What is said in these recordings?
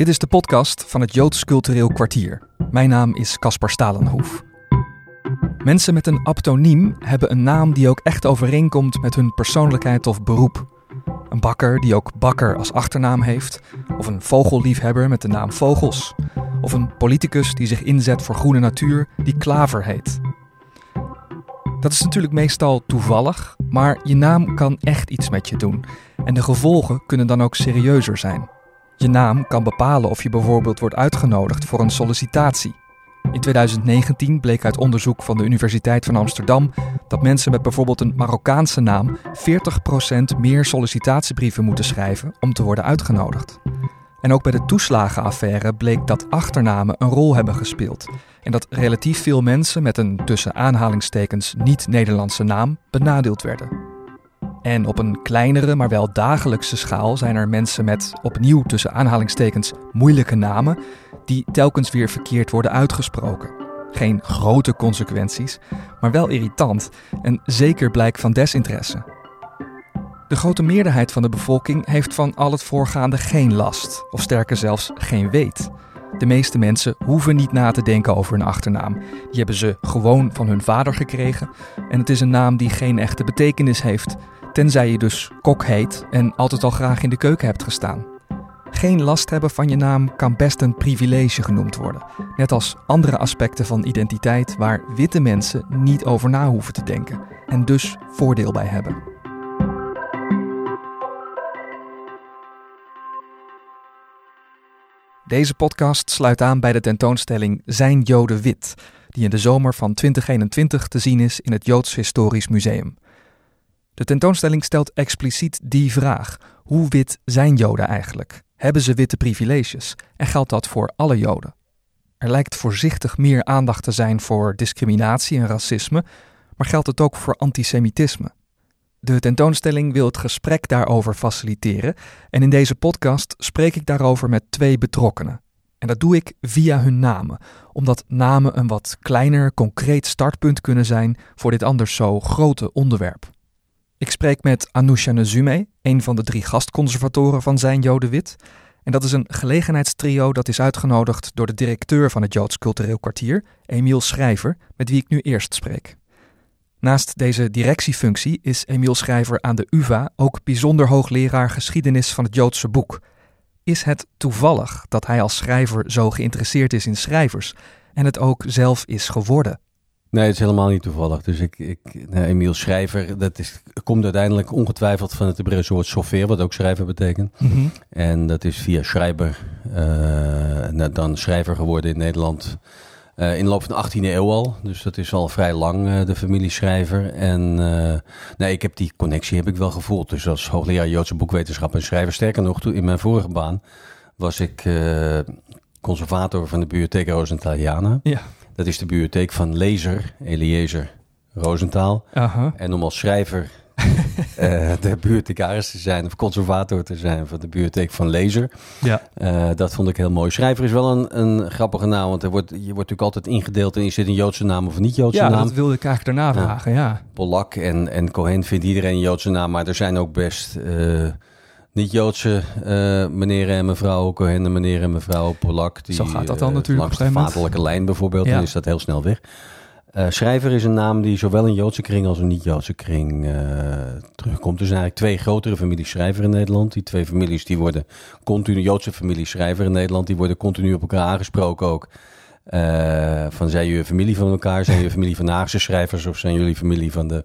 Dit is de podcast van het Joods Cultureel Kwartier. Mijn naam is Caspar Stalenhoef. Mensen met een aptoniem hebben een naam die ook echt overeenkomt met hun persoonlijkheid of beroep. Een bakker die ook bakker als achternaam heeft, of een vogelliefhebber met de naam Vogels, of een politicus die zich inzet voor groene natuur die Klaver heet. Dat is natuurlijk meestal toevallig, maar je naam kan echt iets met je doen. En de gevolgen kunnen dan ook serieuzer zijn. Je naam kan bepalen of je bijvoorbeeld wordt uitgenodigd voor een sollicitatie. In 2019 bleek uit onderzoek van de Universiteit van Amsterdam dat mensen met bijvoorbeeld een Marokkaanse naam 40% meer sollicitatiebrieven moeten schrijven om te worden uitgenodigd. En ook bij de toeslagenaffaire bleek dat achternamen een rol hebben gespeeld. En dat relatief veel mensen met een tussen aanhalingstekens niet-Nederlandse naam benadeeld werden. En op een kleinere, maar wel dagelijkse schaal zijn er mensen met opnieuw tussen aanhalingstekens moeilijke namen, die telkens weer verkeerd worden uitgesproken. Geen grote consequenties, maar wel irritant en zeker blijk van desinteresse. De grote meerderheid van de bevolking heeft van al het voorgaande geen last, of sterker zelfs geen weet. De meeste mensen hoeven niet na te denken over hun achternaam. Die hebben ze gewoon van hun vader gekregen. En het is een naam die geen echte betekenis heeft, tenzij je dus kok heet en altijd al graag in de keuken hebt gestaan. Geen last hebben van je naam kan best een privilege genoemd worden, net als andere aspecten van identiteit waar witte mensen niet over na hoeven te denken en dus voordeel bij hebben. Deze podcast sluit aan bij de tentoonstelling Zijn Joden wit, die in de zomer van 2021 te zien is in het Joods Historisch Museum. De tentoonstelling stelt expliciet die vraag: hoe wit zijn Joden eigenlijk? Hebben ze witte privileges? En geldt dat voor alle Joden? Er lijkt voorzichtig meer aandacht te zijn voor discriminatie en racisme, maar geldt het ook voor antisemitisme? De tentoonstelling wil het gesprek daarover faciliteren en in deze podcast spreek ik daarover met twee betrokkenen. En dat doe ik via hun namen, omdat namen een wat kleiner, concreet startpunt kunnen zijn voor dit anders zo grote onderwerp. Ik spreek met Anousha Nezume, een van de drie gastconservatoren van Zijn Joden Wit. En dat is een gelegenheidstrio dat is uitgenodigd door de directeur van het Joods Cultureel Kwartier, Emiel Schrijver, met wie ik nu eerst spreek. Naast deze directiefunctie is Emiel Schrijver aan de UVA ook bijzonder hoogleraar geschiedenis van het Joodse boek. Is het toevallig dat hij als schrijver zo geïnteresseerd is in schrijvers en het ook zelf is geworden? Nee, het is helemaal niet toevallig. Dus ik, ik nou, Emiel Schrijver, dat is, komt uiteindelijk ongetwijfeld van het Hebreeuwse woord wat ook schrijver betekent. Mhm. En dat is via schrijver, uh, dan schrijver geworden in Nederland uh, in de loop van de 18e eeuw al. Dus dat is al vrij lang uh, de familie Schrijver. En nee, ik heb die connectie heb ik wel gevoeld. Dus als hoogleraar Joodse boekwetenschap en schrijver, sterker nog, toen in mijn vorige baan was ik conservator van de bibliotheek Rosentaliana. Ja. Dat is de bibliotheek van lezer Eliezer Roosentaal. En om als schrijver uh, de bibliothecaris te zijn of conservator te zijn van de bibliotheek van lezer. Ja. Uh, dat vond ik heel mooi. Schrijver is wel een, een grappige naam, want er wordt, je wordt natuurlijk altijd ingedeeld in is dit een Joodse naam of een niet-Joodse ja, naam. dat wilde ik eigenlijk daarna vragen, ja. Polak en, en Cohen vindt iedereen een Joodse naam, maar er zijn ook best... Uh, niet-Joodse uh, meneer en mevrouw Cohen en meneer en mevrouw Polak. Die, Zo gaat dat dan natuurlijk langs de vaderlijke lijn bijvoorbeeld, ja. dan is dat heel snel weg. Uh, schrijver is een naam die zowel in Joodse kring als in niet-Joodse kring uh, terugkomt. Er zijn eigenlijk twee grotere families schrijver in Nederland. Die twee families die worden continu, Joodse familie schrijver in Nederland, die worden continu op elkaar aangesproken ook. Uh, van zijn jullie familie van elkaar? Zijn jullie familie van Haagse schrijvers of zijn jullie familie van de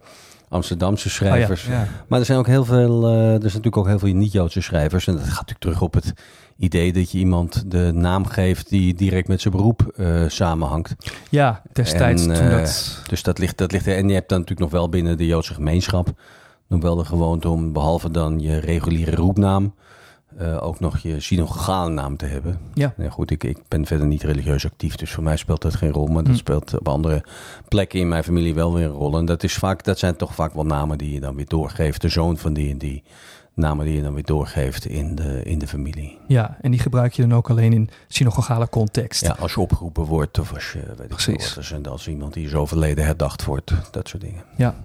Amsterdamse schrijvers? Oh ja, ja. Maar er zijn ook heel veel, er zijn natuurlijk ook heel veel niet-Joodse schrijvers. En dat gaat natuurlijk terug op het idee dat je iemand de naam geeft die direct met zijn beroep uh, samenhangt. Ja, destijds en, toen uh, dat... Dus dat ligt, dat ligt er. En je hebt dan natuurlijk nog wel binnen de Joodse gemeenschap nog wel de gewoonte om behalve dan je reguliere roepnaam uh, ook nog je synagogale naam te hebben. Ja. ja goed, ik, ik ben verder niet religieus actief, dus voor mij speelt dat geen rol. Maar dat Hm. speelt op andere plekken in mijn familie wel weer een rol. En dat, is vaak, dat zijn toch vaak wel namen die je dan weer doorgeeft. De zoon van die en die namen die je dan weer doorgeeft in de, in de familie. Ja, en die gebruik je dan ook alleen in synagogale context. Ja, als je opgeroepen wordt of als je, weet Precies. Ik wat, als iemand die is overleden herdacht wordt, dat soort dingen. Ja.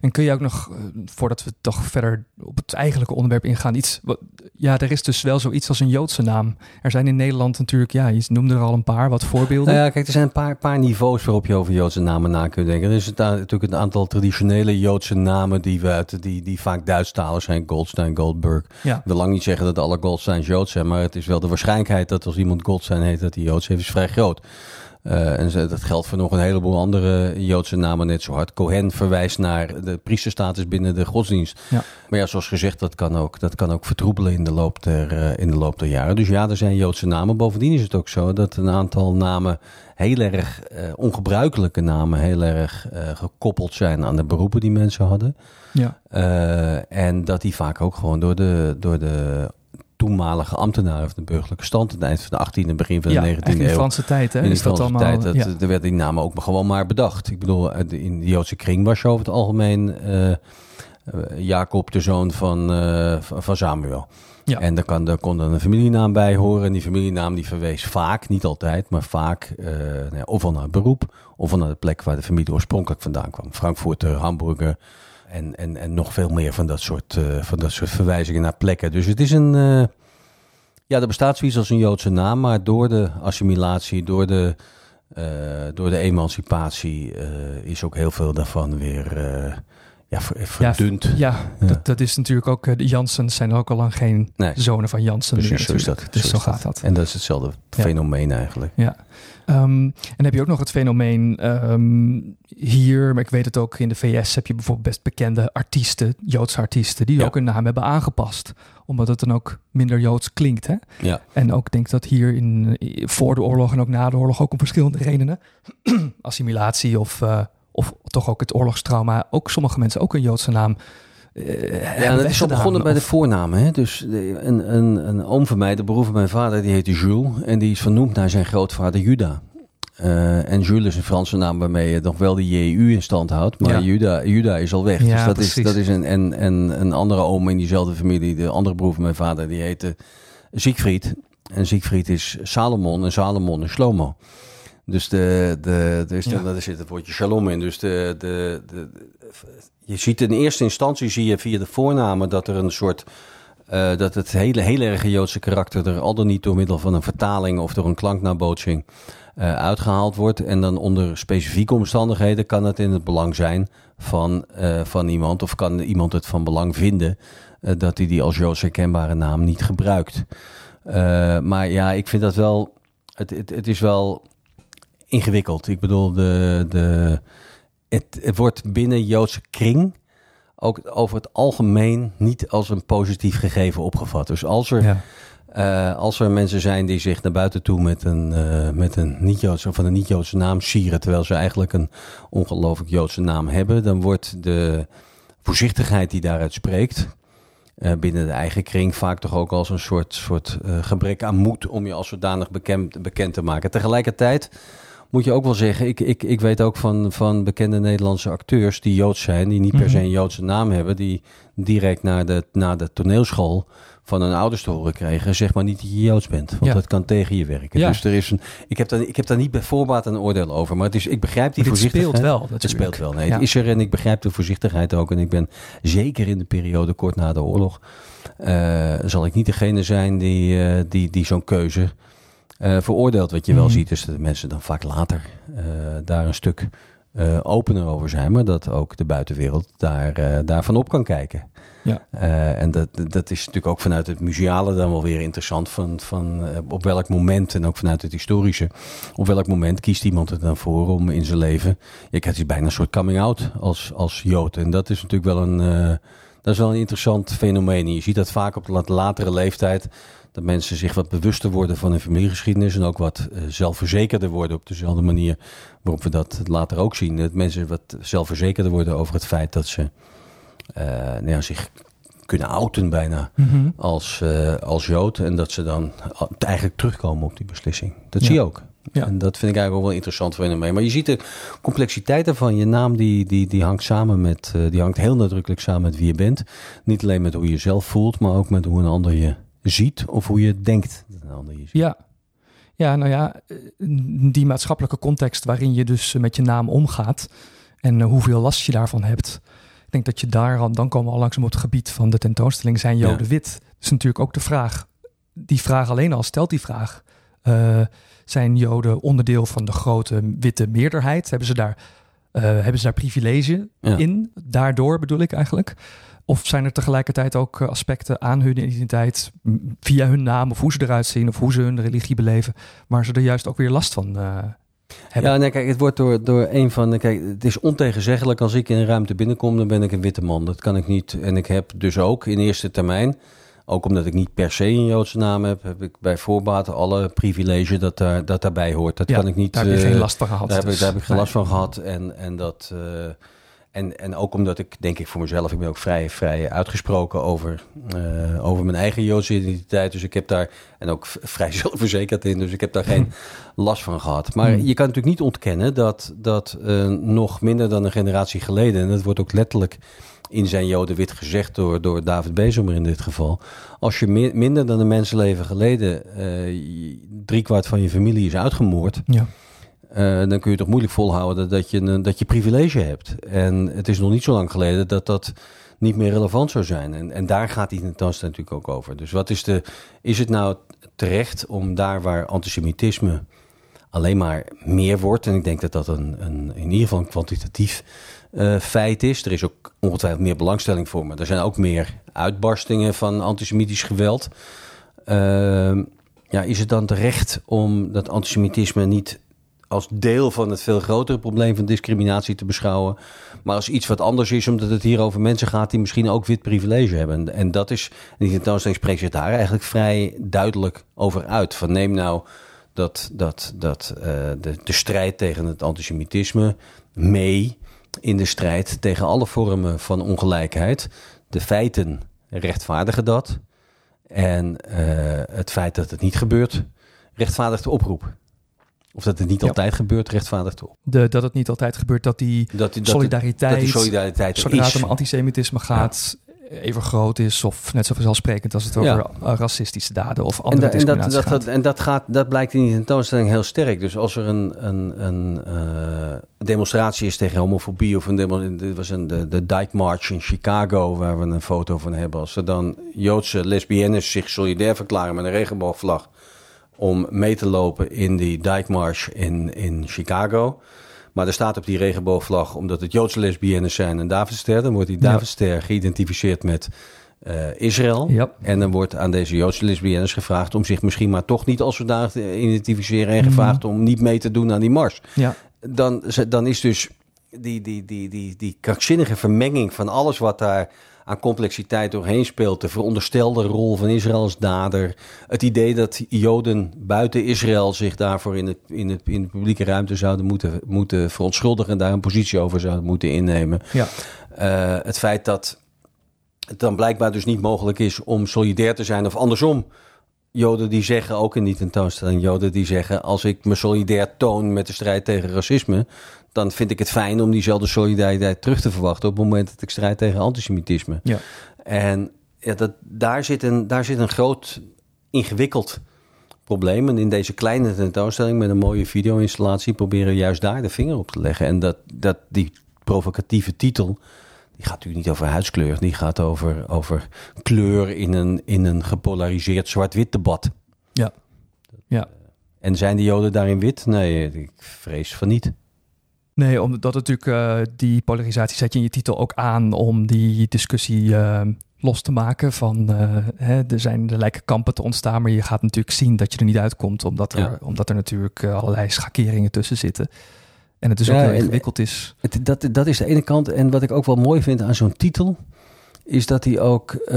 En kun je ook nog, eh, voordat we toch verder op het eigenlijke onderwerp ingaan, iets, ja, er is dus wel zoiets als een Joodse naam. Er zijn in Nederland natuurlijk, ja, je noemde er al een paar, wat voorbeelden. Nou ja, kijk, er zijn een paar, paar niveaus waarop je over Joodse namen na kunt denken. Er is het, natuurlijk een aantal traditionele Joodse namen die, we uit, die, die vaak Duitsstalig zijn, Goldstein, Goldberg. Ja. Ik wil lang niet zeggen dat alle Goldsteins Joods zijn, maar het is wel de waarschijnlijkheid dat als iemand Goldstein heet, dat hij Joods heeft, is vrij groot. Uh, en dat geldt voor nog een heleboel andere Joodse namen net zo hard. Cohen verwijst naar de priesterstatus binnen de godsdienst. Ja. Maar ja, zoals gezegd, dat kan ook, dat kan ook vertroebelen in de, loop der, uh, in de loop der jaren. Dus ja, er zijn Joodse namen. Bovendien is het ook zo dat een aantal namen heel erg uh, ongebruikelijke namen, heel erg gekoppeld zijn aan de beroepen die mensen hadden. Ja. en dat die vaak ook gewoon door de, door de toenmalige ambtenaren van de burgerlijke stand. Het eind van de 18e, begin van de 19e eeuw. In de Franse tijd, hè? In de is Franse allemaal, tijd. Dat, ja. Er werden die namen ook gewoon maar bedacht. Ik bedoel, in de Joodse kring was je over het algemeen uh, Jacob, de zoon van, uh, van Samuel. Ja. En daar, kan, daar kon dan een familienaam bij horen. En die familienaam die verwees vaak, niet altijd, maar vaak uh, nou, of naar het beroep, of naar de plek waar de familie oorspronkelijk vandaan kwam. Frankfurter, Hamburger, en, en, en nog veel meer van dat, soort, uh, van dat soort verwijzingen naar plekken. Dus het is een. Uh, ja, er bestaat zoiets als een Joodse naam, maar door de assimilatie, door de, uh, door de emancipatie, is ook heel veel daarvan weer ja, verdund. Ja. Dat, dat, is natuurlijk ook. De Jansens zijn ook al lang geen nee. zonen van Jansen. Precies, zo is dat. Dus zo, gaat dat. En dat is hetzelfde fenomeen eigenlijk. Ja. Um, en heb je ook nog het fenomeen um, hier, maar ik weet het ook in de VS, heb je bijvoorbeeld best bekende artiesten, Joodse artiesten, die ook een naam hebben aangepast. Omdat het dan ook minder Joods klinkt. Hè? Ja. En ook denk dat hier in, voor de oorlog en ook na de oorlog ook om verschillende redenen, assimilatie of, uh, of toch ook het oorlogstrauma, ook sommige mensen ook een Joodse naam uh, ja, dat is al begonnen bij de voornamen. Hè? Dus een, een, een oom van mij, de broer van mijn vader, die heette Jules. En die is vernoemd naar zijn grootvader Juda. Uh, en Jules is een Franse naam waarmee je nog wel de JU in stand houdt. Maar ja. Juda, Juda is al weg. Ja, dus dat is, dat is een, en, en een andere oom in diezelfde familie, de andere broer van mijn vader, die heette Siegfried. En Siegfried is Salomon en Salomon is Shlomo. Dus, de, de, ja. daar zit het woordje shalom in. Dus de, de, de, je ziet in eerste instantie zie je via de voornamen dat er een soort. Uh, dat het hele, hele erge Joodse karakter er al dan niet door middel van een vertaling of door een klanknabootsing uh, uitgehaald wordt. En dan onder specifieke omstandigheden kan het in het belang zijn van, uh, van iemand, of kan iemand het van belang vinden dat hij die als Joods herkenbare naam niet gebruikt. maar ja, ik vind dat wel. Het, het, het is wel ingewikkeld. Ik bedoel, de, de, het, het wordt binnen Joodse kring ook over het algemeen niet als een positief gegeven opgevat. Dus als er, ja. uh, als er mensen zijn die zich naar buiten toe met een, uh, met een niet-Joodse of een niet-Joodse naam sieren, terwijl ze eigenlijk een ongelooflijk Joodse naam hebben, dan wordt de voorzichtigheid die daaruit spreekt. Uh, binnen de eigen kring vaak toch ook als een soort, soort gebrek aan moed om je als zodanig bekend, bekend te maken. Tegelijkertijd moet je ook wel zeggen, ik, ik, ik weet ook van, van bekende Nederlandse acteurs die Joods zijn, die niet per mhm. se een Joodse naam hebben, die direct na de, na de toneelschool van hun ouders te horen kregen, zeg maar niet dat je Joods bent. Want dat kan tegen je werken. Ja. Dus er is een, ik, heb daar, ik heb daar niet bij voorbaat een oordeel over. Maar het is, ik begrijp die voorzichtigheid. Het speelt wel. Het speelt wel. Nee, het is er en ik begrijp de voorzichtigheid ook. En ik ben zeker in de periode kort na de oorlog. Uh, zal ik niet degene zijn die, uh, die, die zo'n keuze uh, veroordeeld. Wat je wel mhm. ziet is dat mensen dan vaak later uh, daar een stuk uh, opener over zijn, maar dat ook de buitenwereld daar, daarvan op kan kijken. Ja. en dat, dat is natuurlijk ook vanuit het museale dan wel weer interessant. Van, van op welk moment, en ook vanuit het historische, op welk moment kiest iemand het dan voor om in zijn leven. Je krijgt is bijna een soort coming out als, als Jood. En dat is natuurlijk wel een, dat is wel een interessant fenomeen. Je ziet dat vaak op de latere leeftijd dat mensen zich wat bewuster worden van hun familiegeschiedenis en ook wat uh, zelfverzekerder worden op dezelfde manier waarop we dat later ook zien. Dat mensen wat zelfverzekerder worden over het feit dat ze uh, nou ja, zich kunnen outen bijna mm als, uh, als Jood en dat ze dan eigenlijk terugkomen op die beslissing. Dat ja. zie je ook. Ja. En dat vind ik eigenlijk ook wel interessant voor mee. Maar je ziet de complexiteit ervan. Je naam die, die, die hangt samen met, die hangt heel nadrukkelijk samen met wie je bent. Niet alleen met hoe je jezelf voelt, maar ook met hoe een ander je ziet of hoe je denkt dat een ander je ziet. Ja, ja, nou ja, die maatschappelijke context waarin je dus met je naam omgaat en hoeveel last je daarvan hebt. Ik denk dat je daar dan komen we al langzaam op het gebied van de tentoonstelling zijn Joden wit. Dat is natuurlijk ook de vraag. Die vraag alleen al stelt die vraag. Uh, zijn Joden onderdeel van de grote witte meerderheid? Hebben ze daar, uh, hebben ze daar privilege in? Daardoor bedoel ik eigenlijk. Of zijn er tegelijkertijd ook eh, aspecten aan hun identiteit, via hun naam of hoe ze eruit zien of hoe ze hun religie beleven, waar ze er juist ook weer last van uh, hebben? Ja, nee, kijk, het wordt door, door een van. Kijk, het is ontegenzeggelijk als ik in een ruimte binnenkom, dan ben ik een witte man. Dat kan ik niet. En ik heb dus ook in eerste termijn. Ook omdat ik niet per se een Joodse naam heb, heb ik bij voorbaat alle privilege dat, daar, dat daarbij hoort. Dat kan ik niet. Daar heb je geen last van gehad. Daar, heb, ik, daar heb ik geen last van gehad. En, en dat. Uh, en, en ook omdat ik, denk ik voor mezelf, ik ben ook vrij, vrij uitgesproken over, uh, over mijn eigen Joodse identiteit. Dus ik heb daar, en ook vrij zelfverzekerd in, dus ik heb daar geen last van gehad. Maar hmm. je kan natuurlijk niet ontkennen dat, dat uh, nog minder dan een generatie geleden, en dat wordt ook letterlijk in zijn Joden wit gezegd door, door David Bezomer in dit geval. Als je meer, minder dan een mensenleven geleden uh, driekwart van je familie is uitgemoord. Ja uh, dan kun je toch moeilijk volhouden dat je, dat je privilege hebt. En het is nog niet zo lang geleden dat dat niet meer relevant zou zijn. En, en daar gaat die tentoonstelling natuurlijk ook over. Dus wat is de. Is het nou terecht om daar waar antisemitisme alleen maar meer wordt. En ik denk dat dat een, een in ieder geval een kwantitatief uh, feit is. Er is ook ongetwijfeld meer belangstelling voor, maar er zijn ook meer uitbarstingen van antisemitisch geweld. Uh, ja, is het dan terecht om dat antisemitisme niet als deel van het veel grotere probleem van discriminatie te beschouwen. Maar als iets wat anders is, omdat het hier over mensen gaat die misschien ook wit privilege hebben. En dat is, en die tentoonstelling spreekt zich daar eigenlijk vrij duidelijk over uit. Van neem nou dat, dat, dat uh, de, de strijd tegen het antisemitisme mee in de strijd tegen alle vormen van ongelijkheid. De feiten rechtvaardigen dat. En uh, het feit dat het niet gebeurt, rechtvaardigt de oproep. Of dat het niet altijd gebeurt, rechtvaardigt toch? De, dat het niet altijd gebeurt, dat die, dat, dat, solidariteit, dat die solidariteit zodra het om antisemitisme gaat, even groot is of net zo vanzelfsprekend als het over racistische daden of andere en, en dat, dat, en dat, gaat, dat blijkt in die tentoonstelling heel sterk. Dus als er een, een, een uh, demonstratie is tegen homofobie of een demo, dit was een, de, de Dyke March in Chicago waar we een foto van hebben. Als er dan Joodse lesbiennes zich solidair verklaren met een regenboogvlag om mee te lopen in die Dijkmars in, in Chicago. Maar er staat op die regenboogvlag, omdat het Joodse lesbiennes zijn, een Davidster. Dan wordt die Davidster geïdentificeerd met uh, Israël. En dan wordt aan deze Joodse lesbiennes gevraagd om zich misschien maar toch niet als zodanig te identificeren. En mhm. gevraagd om niet mee te doen aan die mars. Ja. Dan, dan is dus die, die, die, die, die krankzinnige vermenging van alles wat daar aan complexiteit doorheen speelt. De veronderstelde rol van Israël als dader. Het idee dat Joden buiten Israël zich daarvoor in, het, in, het, in de publieke ruimte zouden moeten, moeten verontschuldigen en daar een positie over zouden moeten innemen. Ja. Uh, het feit dat het dan blijkbaar dus niet mogelijk is om solidair te zijn of andersom. Joden die zeggen, ook in die tentoonstelling, Joden die zeggen: als ik me solidair toon met de strijd tegen racisme, dan vind ik het fijn om diezelfde solidariteit terug te verwachten op het moment dat ik strijd tegen antisemitisme. Ja. En ja, dat, daar, zit een, daar zit een groot ingewikkeld probleem. En in deze kleine tentoonstelling met een mooie video-installatie proberen we juist daar de vinger op te leggen. En dat, dat die provocatieve titel, die gaat natuurlijk niet over huidskleur, die gaat over, over kleur in een, in een gepolariseerd zwart-wit debat. Ja. ja. En zijn de Joden daarin wit? Nee, ik vrees van niet. Nee, omdat natuurlijk uh, die polarisatie zet je in je titel ook aan om die discussie uh, los te maken. Van uh, hè, er zijn er lijken kampen te ontstaan, maar je gaat natuurlijk zien dat je er niet uitkomt, omdat er, omdat er natuurlijk allerlei schakeringen tussen zitten. En het dus ook heel ingewikkeld is. Het, dat, dat is de ene kant. En wat ik ook wel mooi vind aan zo'n titel, is dat hij ook,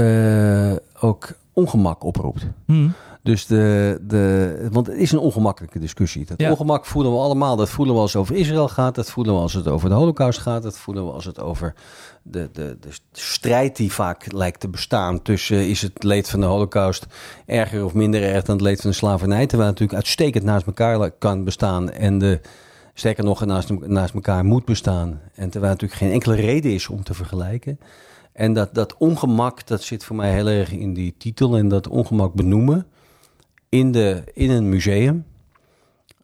ook ongemak oproept. Hmm. Dus de, de, want het is een ongemakkelijke discussie. Dat ongemak voelen we allemaal. Dat voelen we als het over Israël gaat. Dat voelen we als het over de Holocaust gaat. Dat voelen we als het over de, de, de strijd die vaak lijkt te bestaan tussen is het leed van de Holocaust erger of minder erg dan het leed van de slavernij. Terwijl het natuurlijk uitstekend naast elkaar kan bestaan en de, sterker nog naast, naast elkaar moet bestaan. En terwijl natuurlijk geen enkele reden is om te vergelijken. En dat, dat ongemak, dat zit voor mij heel erg in die titel. En dat ongemak benoemen in, de, in een museum.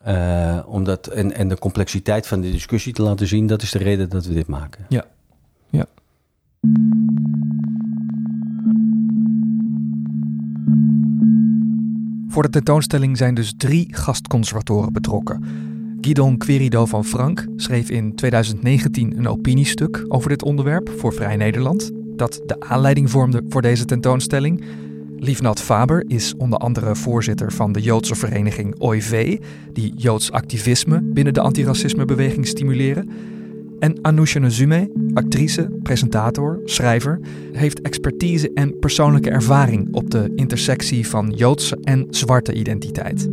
Uh, omdat, en, en de complexiteit van de discussie te laten zien, dat is de reden dat we dit maken. Ja, ja. Voor de tentoonstelling zijn dus drie gastconservatoren betrokken. Guidon Querido van Frank schreef in 2019 een opiniestuk over dit onderwerp voor Vrij Nederland, dat de aanleiding vormde voor deze tentoonstelling. Liefnat Faber is onder andere voorzitter van de Joodse vereniging OIV, die Joods activisme binnen de antiracismebeweging stimuleren. En Anousha Nezume, actrice, presentator, schrijver, heeft expertise en persoonlijke ervaring op de intersectie van Joodse en zwarte identiteit.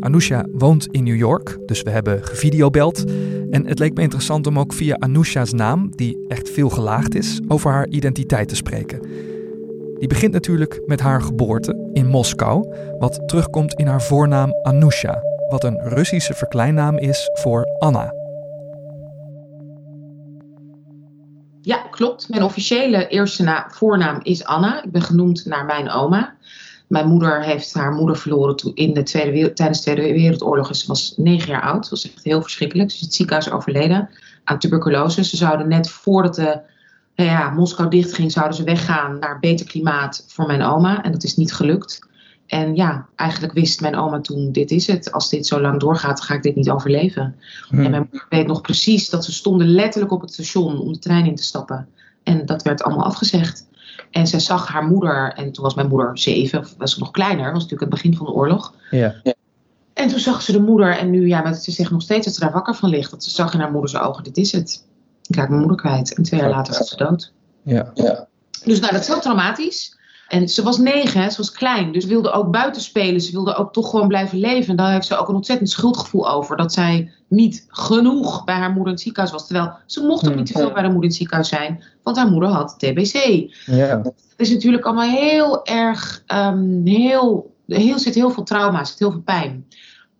Anousha woont in New York, dus we hebben gevideobeld. En het leek me interessant om ook via Anousha's naam, die echt veel gelaagd is, over haar identiteit te spreken. Die begint natuurlijk met haar geboorte in Moskou, wat terugkomt in haar voornaam Anousha, wat een Russische verkleinnaam is voor Anna. Ja, klopt. Mijn officiële eerste voornaam is Anna. Ik ben genoemd naar mijn oma. Mijn moeder heeft haar moeder verloren in de tweede, tijdens de Tweede Wereldoorlog. Ze was negen jaar oud. Dat was echt heel verschrikkelijk. Ze is in het ziekenhuis overleden aan tuberculose. Ze zouden net voordat de nou ja, Moskou dichtging, zouden ze weggaan naar beter klimaat voor mijn oma. En dat is niet gelukt. En ja, eigenlijk wist mijn oma toen, dit is het. Als dit zo lang doorgaat, ga ik dit niet overleven. Hmm. En mijn moeder weet nog precies dat ze stonden letterlijk op het station om de trein in te stappen. En dat werd allemaal afgezegd. En zij zag haar moeder, en toen was mijn moeder zeven, of was ze nog kleiner, was natuurlijk het begin van de oorlog. Ja. En toen zag ze de moeder, en nu, ja, maar ze zegt nog steeds dat ze daar wakker van ligt. Dat ze zag in haar moeders ogen, dit is het. Ik raak mijn moeder kwijt. En twee jaar later was ze dood. Ja. ja. Dus nou, dat is heel traumatisch. En ze was negen, ze was klein, dus wilde ook buiten spelen. Ze wilde ook toch gewoon blijven leven. En daar heeft ze ook een ontzettend schuldgevoel over. Dat zij niet genoeg bij haar moeder in het ziekenhuis was. Terwijl ze mocht ook niet te veel bij haar moeder in het ziekenhuis zijn. Want haar moeder had TBC. Ja. Het is natuurlijk allemaal heel erg, um, heel, heel, zit heel veel trauma, zit heel veel pijn.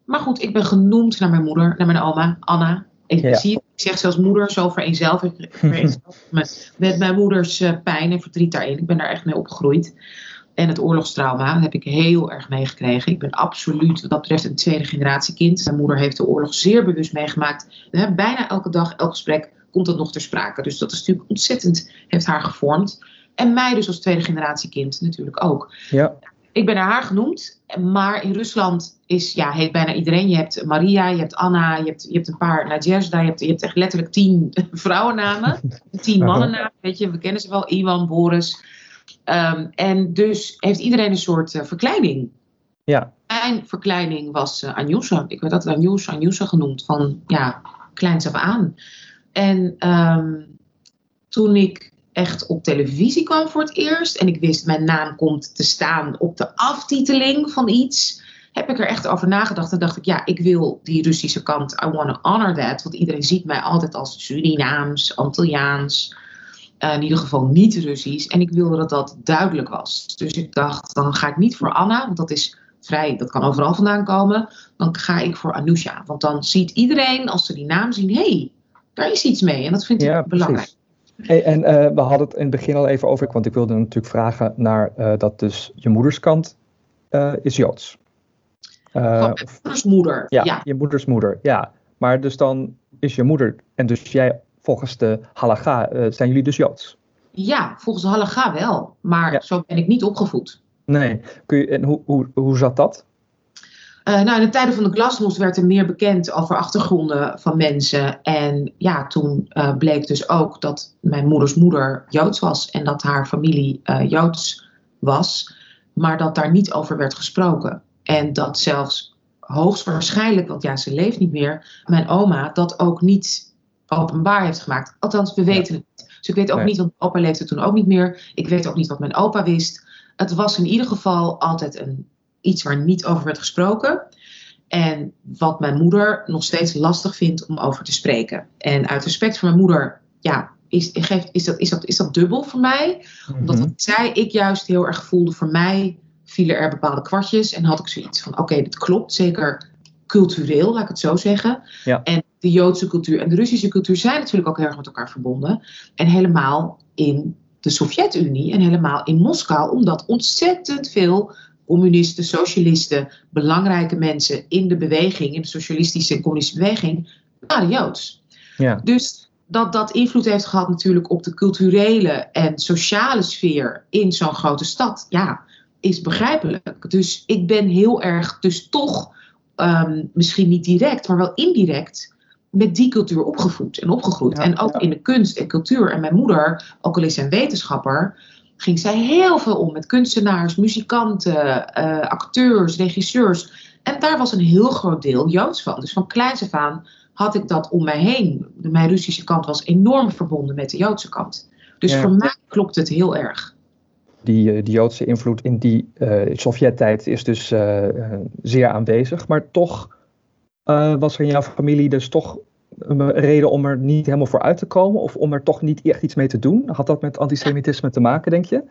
Maar goed, ik ben genoemd naar mijn moeder, naar mijn oma, Anna. Ik, zie, ik zeg zelfs moeder zo vereenzelvigd met, met mijn moeders uh, pijn en verdriet daarin. Ik ben daar echt mee opgegroeid. En het oorlogstrauma heb ik heel erg meegekregen. Ik ben absoluut wat dat betreft een tweede generatie kind. Mijn moeder heeft de oorlog zeer bewust meegemaakt. Bijna elke dag, elk gesprek komt dat nog ter sprake. Dus dat is natuurlijk ontzettend, heeft haar gevormd. En mij dus als tweede generatie kind natuurlijk ook. Ja. Ik ben naar haar genoemd, maar in Rusland is, ja, heet bijna iedereen. Je hebt Maria, je hebt Anna, je hebt, je hebt een paar Nadjezda, je hebt, je hebt echt letterlijk tien vrouwennamen, tien mannennamen, weet je, we kennen ze wel, Iwan, Boris. Um, en dus heeft iedereen een soort uh, verkleining. Ja. Mijn verkleining was uh, Anjusha. Ik werd altijd Anjusha, Anjusha genoemd, van ja, kleins af aan. En um, toen ik echt op televisie kwam voor het eerst en ik wist mijn naam komt te staan op de aftiteling van iets, heb ik er echt over nagedacht en dacht ik, ja, ik wil die Russische kant, I want to honor that, want iedereen ziet mij altijd als Surinaams, Antilliaans, uh, in ieder geval niet Russisch. En ik wilde dat dat duidelijk was. Dus ik dacht, dan ga ik niet voor Anna, want dat is vrij, dat kan overal vandaan komen, dan ga ik voor Anusha, want dan ziet iedereen, als ze die naam zien, hé, hey, daar is iets mee. En dat vind ik belangrijk. Hey, en uh, we hadden het in het begin al even over, want ik wilde natuurlijk vragen naar uh, dat dus je moederskant uh, is Joods. Van moeders moeder. Ja, ja, je moeders moeder, ja. Maar dus dan is je moeder, en dus jij volgens de halacha, zijn jullie dus Joods? Ja, volgens de halacha wel, maar ja. zo ben ik niet opgevoed. Nee, Kun je, en hoe, hoe, hoe zat dat? Uh, nou, in de tijden van de glasnost werd er meer bekend over achtergronden van mensen. En ja, toen uh, bleek dus ook dat mijn moeders moeder Joods was en dat haar familie uh, Joods was, maar dat daar niet over werd gesproken. En dat zelfs hoogstwaarschijnlijk, want ja, ze leeft niet meer, mijn oma dat ook niet openbaar heeft gemaakt. Althans, we weten het niet. Dus ik weet ook niet, want opa leefde toen ook niet meer. Ik weet ook niet wat mijn opa wist. het was in ieder geval altijd een, iets waar niet over werd gesproken. En wat mijn moeder nog steeds lastig vindt om over te spreken. En uit respect voor mijn moeder, ja, is, geeft, is, dat, is, dat, is dat dubbel voor mij. Omdat wat zij, ik juist heel erg voelde, voor mij vielen er bepaalde kwartjes. En had ik zoiets van, oké, dit klopt, zeker cultureel, laat ik het zo zeggen. Ja. En de Joodse cultuur en de Russische cultuur zijn natuurlijk ook heel erg met elkaar verbonden. En helemaal in de Sovjet-Unie en helemaal in Moskou, omdat ontzettend veel communisten, socialisten, belangrijke mensen in de beweging, in de socialistische en communistische beweging, waren Joods. Ja. Dus dat dat invloed heeft gehad natuurlijk op de culturele en sociale sfeer in zo'n grote stad, ja, is begrijpelijk. Dus ik ben heel erg, dus toch, ehm, misschien niet direct, maar wel indirect, met die cultuur opgevoed en opgegroeid. en ook in de kunst en cultuur. En mijn moeder, ook al is zij een wetenschapper, ging zij heel veel om met kunstenaars, muzikanten, uh, acteurs, regisseurs. En daar was een heel groot deel Joods van. Dus van kleins af aan had ik dat om mij heen. Mijn Russische kant was enorm verbonden met de Joodse kant. Dus voor mij klopt het heel erg. Die, eh, die Joodse invloed in die uh, Sovjet-tijd is dus zeer aanwezig. Maar toch was er in jouw familie dus toch een reden om er niet helemaal voor uit te komen? Of om er toch niet echt iets mee te doen? Had dat met antisemitisme te maken, denk je?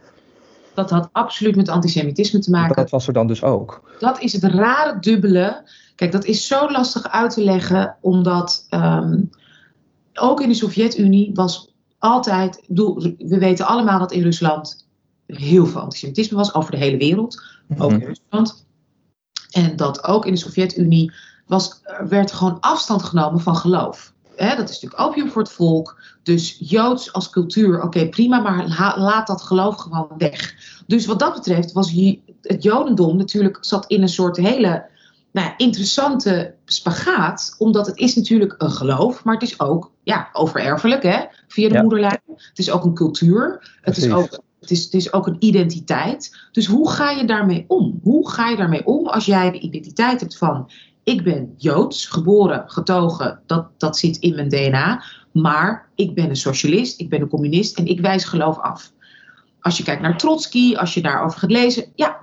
Dat had absoluut met antisemitisme te maken. Dat was er dan dus ook. Dat is het rare dubbele. Kijk, dat is zo lastig uit te leggen, omdat um, ook in de Sovjet-Unie was altijd. Bedoel, we weten allemaal dat in Rusland heel veel antisemitisme was, over de hele wereld, ook in mhm. Rusland. En dat ook in de Sovjet-Unie was, werd gewoon afstand genomen van geloof. dat is natuurlijk opium voor het volk. Dus Joods als cultuur, oké, prima, maar laat dat geloof gewoon weg. Dus wat dat betreft was het Jodendom natuurlijk zat in een soort hele nou, interessante spagaat. Omdat het is natuurlijk een geloof, maar het is ook ja, overerfelijk, hè, via de moederlijn. Het is ook een cultuur. Het is ook het is, het is, ook een identiteit. Dus hoe ga je daarmee om? Hoe ga je daarmee om als jij de identiteit hebt van ik ben Joods, geboren, getogen, dat, dat zit in mijn DNA. Maar ik ben een socialist, ik ben een communist en ik wijs geloof af. Als je kijkt naar Trotsky, als je daarover gaat lezen, ja,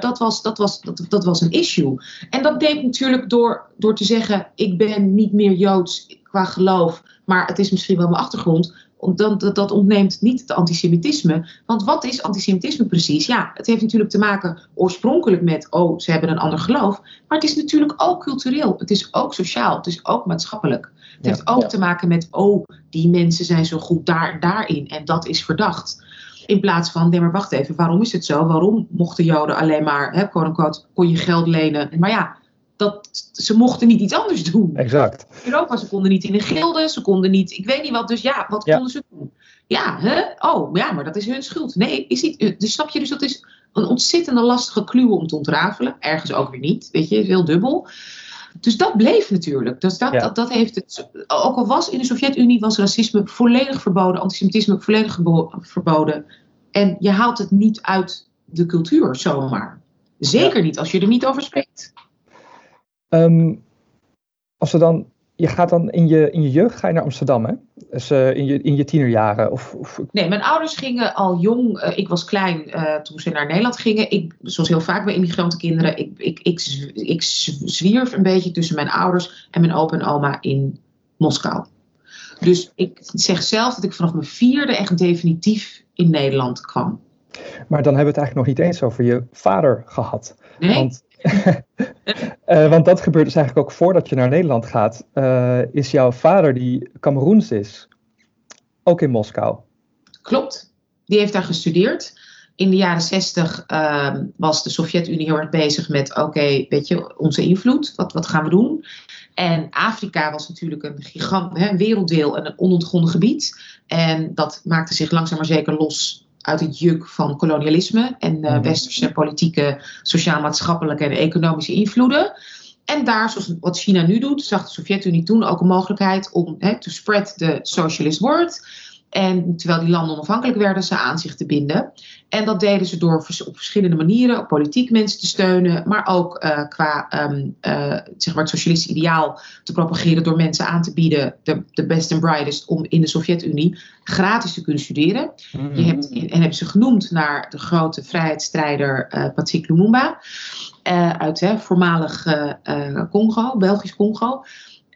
dat, was, dat, was, dat, dat was een issue. En dat deed natuurlijk door, door te zeggen: ik ben niet meer Joods qua geloof, maar het is misschien wel mijn achtergrond dat, dat ontneemt niet het antisemitisme. Want wat is antisemitisme precies? Ja, het heeft natuurlijk te maken oorspronkelijk met, oh, ze hebben een ander geloof. Maar het is natuurlijk ook cultureel. Het is ook sociaal. Het is ook maatschappelijk. Het heeft ook te maken met, oh, die mensen zijn zo goed daar, daarin. En dat is verdacht. In plaats van, nee maar wacht even, waarom is het zo? Waarom mochten Joden alleen maar, hè, quote unquote, kon je geld lenen? Maar ja, dat, ze mochten niet iets anders doen. Exact. Europa, ze konden niet in een gilde, ze konden niet, ik weet niet wat, dus ja, wat konden ze doen? Ja, hè? oh, ja, maar dat is hun schuld. Nee, is niet, dus snap je, dus dat is een ontzettende lastige kluwe om te ontrafelen. Ergens ook weer niet, weet je, heel dubbel. Dus dat bleef natuurlijk. Dus dat, dat, dat, heeft het, ook al was in de Sovjet-Unie was racisme volledig verboden, antisemitisme volledig verboden. En je haalt het niet uit de cultuur zomaar. Zeker niet als je er niet over spreekt. Um, als we dan, je gaat dan in je, in je jeugd ga je naar Amsterdam, hè? Dus uh, in, je, in je tienerjaren? Of, of... Nee, mijn ouders gingen al jong. Uh, ik was klein uh, toen ze naar Nederland gingen. Ik, zoals heel vaak bij immigrantenkinderen, ik, ik, ik, ik zwierf een beetje tussen mijn ouders en mijn opa en oma in Moskou. Dus ik zeg zelf dat ik vanaf mijn vierde echt definitief in Nederland kwam. Maar dan hebben we het eigenlijk nog niet eens over je vader gehad. Nee? Want uh, want dat gebeurt dus eigenlijk ook voordat je naar Nederland gaat. Uh, is jouw vader, die Cameroens is, ook in Moskou? Klopt. Die heeft daar gestudeerd. In de jaren zestig uh, was de Sovjet-Unie heel erg bezig met: oké, weet je, onze invloed, wat, wat gaan we doen? En Afrika was natuurlijk een gigant, hè, werelddeel en een onontgonnen gebied. En dat maakte zich langzaam maar zeker los uit het juk van kolonialisme en uh, westerse politieke, sociaal-maatschappelijke en economische invloeden. En daar, zoals wat China nu doet, zag de Sovjet-Unie toen ook een mogelijkheid om te spread the socialist word. En terwijl die landen onafhankelijk werden, ze aan zich te binden. En dat deden ze door op verschillende manieren, politiek mensen te steunen, maar ook uh, qua um, uh, zeg maar het socialistische ideaal te propageren door mensen aan te bieden, de, de best and brightest, om in de Sovjet-Unie gratis te kunnen studeren. Mm. Je hebt, en hebben ze genoemd naar de grote vrijheidsstrijder uh, Patrick Lumumba uit hè, voormalig Congo, Belgisch Congo.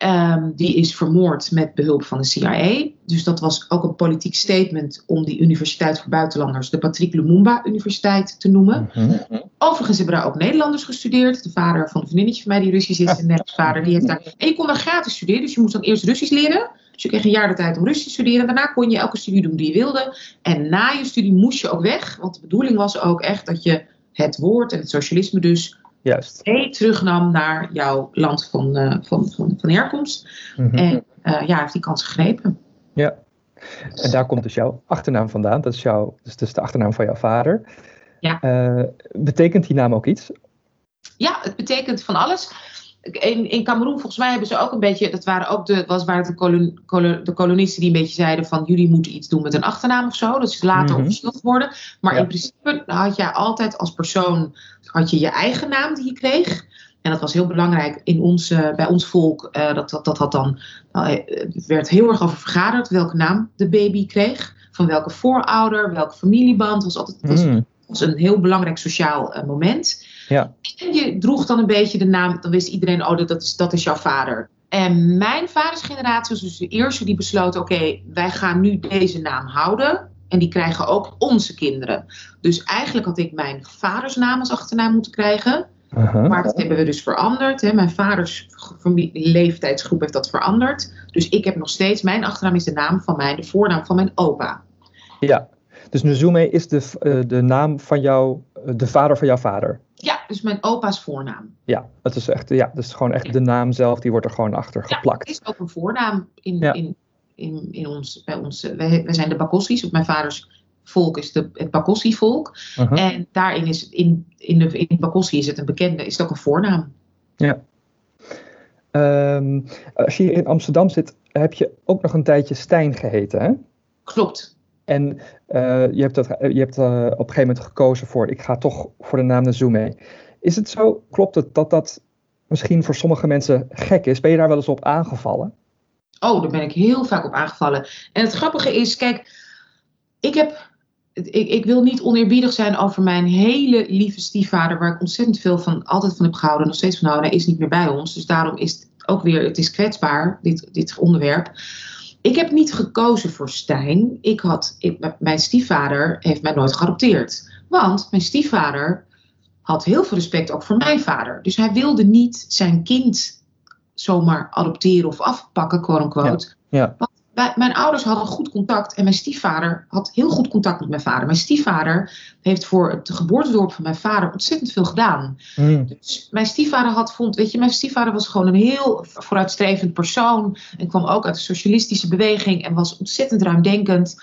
Um, die is vermoord met behulp van de CIA. Dus dat was ook een politiek statement om die Universiteit voor Buitenlanders, de Patrick Lumumba Universiteit, te noemen. Mm -hmm. Overigens hebben daar ook Nederlanders gestudeerd. De vader van de vriendinnetje van mij, die Russisch is, en net vader, die heeft daar. En je kon daar gratis studeren, dus je moest dan eerst Russisch leren. Dus je kreeg een jaar de tijd om Russisch te studeren. Daarna kon je elke studie doen die je wilde. En na je studie moest je ook weg, want de bedoeling was ook echt dat je het woord en het socialisme dus Juist. mee terugnam naar jouw land van, uh, van, van, van herkomst. Mm -hmm. En uh, ja, heeft die kans gegrepen. Ja, en daar komt dus jouw achternaam vandaan. Dat is, jouw, dus, dus de achternaam van jouw vader. Ja. Uh, betekent die naam ook iets? Ja, het betekent van alles. In, in Cameroen, volgens mij hebben ze ook een beetje, dat waren ook de, was, waren de, kolon, kolon, de kolonisten die een beetje zeiden van jullie moeten iets doen met een achternaam of zo. Dat is later mm -hmm. officieel geworden. Maar ja. in principe had jij altijd als persoon, had je je eigen naam die je kreeg. En dat was heel belangrijk in ons, uh, bij ons volk. Uh, dat, dat, dat had dan, uh, werd heel erg over vergaderd welke naam de baby kreeg. Van welke voorouder, welke familieband. was altijd was, mm. was een heel belangrijk sociaal moment. Ja. En je droeg dan een beetje de naam, dan wist iedereen, oh, dat is, dat is jouw vader. En mijn vaders generatie was dus de eerste die besloot, oké, okay, wij gaan nu deze naam houden. En die krijgen ook onze kinderen. Dus eigenlijk had ik mijn vaders naam als achternaam moeten krijgen. Uh -huh. Maar dat hebben we dus veranderd. Hè. Mijn vaders leeftijdsgroep heeft dat veranderd. Dus ik heb nog steeds, mijn achternaam is de naam van mijn, de voornaam van mijn opa. Ja, dus Nzume is de, uh, de naam van jou, de vader van jouw vader. Ja, dus mijn opa's voornaam. Ja, dat is echt, ja, dat is gewoon echt ja. de naam zelf, die wordt er gewoon achter geplakt. Ja, het is ook een voornaam in, ja. in, in, in ons, bij ons. Wij, wij zijn de Bakossi's, op mijn vaders volk is de, het Bakossi-volk. Uh -huh. En daarin is in, in, de, in Bakossi is het een bekende, is het ook een voornaam. Ja. Um, als je in Amsterdam zit, heb je ook nog een tijdje Stijn geheten, hè? Klopt. En uh, je hebt, dat, je hebt uh, op een gegeven moment gekozen voor, ik ga toch voor de naam Nazume. Is het zo, klopt het dat dat misschien voor sommige mensen gek is? Ben je daar wel eens op aangevallen? Oh, daar ben ik heel vaak op aangevallen. En het grappige is, kijk, ik heb, ik, ik wil niet oneerbiedig zijn over mijn hele lieve stiefvader, waar ik ontzettend veel van, altijd van heb gehouden, nog steeds van. Hij is niet meer bij ons, dus daarom is het ook weer, het is kwetsbaar, dit, dit onderwerp. Ik heb niet gekozen voor Stijn. Ik had, mijn stiefvader heeft mij nooit geadopteerd. Want mijn stiefvader had heel veel respect ook voor mijn vader. Dus hij wilde niet zijn kind zomaar adopteren of afpakken, quote unquote. Ja, ja. Wij, mijn ouders hadden goed contact en mijn stiefvader had heel goed contact met mijn vader. Mijn stiefvader heeft voor het geboortedorp van mijn vader ontzettend veel gedaan. Mm. Dus mijn stiefvader had vond, weet je, mijn stiefvader was gewoon een heel vooruitstrevend persoon en kwam ook uit de socialistische beweging en was ontzettend ruimdenkend.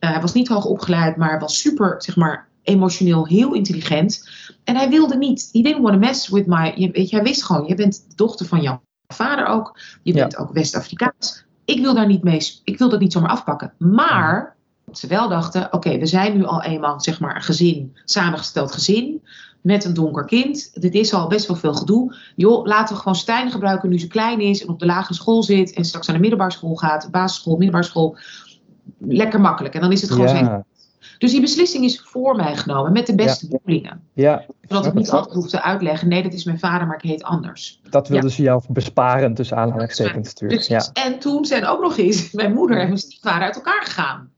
Uh, hij was niet hoog opgeleid, maar was super, zeg maar, emotioneel heel intelligent. En hij wilde niet, he didn't want to mess with my, je, weet je, hij wist gewoon, je bent de dochter van jouw vader ook, je bent ja. ook West-Afrikaans ik wil daar niet mee, ik wil dat niet zomaar afpakken. Maar ze wel dachten, oké, okay, we zijn nu al eenmaal zeg maar een gezin, samengesteld gezin, met een donker kind. Dit is al best wel veel gedoe. Joh, laten we gewoon Stijn gebruiken nu ze klein is en op de lagere school zit en straks naar de middelbare school gaat, basisschool, middelbare school. Lekker makkelijk. En dan is het gewoon ja. Dus die beslissing is voor mij genomen met de beste ja. bedoelingen. Ja, Zodat ik niet altijd hoef te uitleggen, nee, dat is mijn vader, maar ik heet anders. Dat wilden ja. ze jou besparen tussen aanhalingstekens natuurlijk. Dus, ja. En toen zijn ook nog eens mijn moeder en mijn stiefvader uit elkaar gegaan.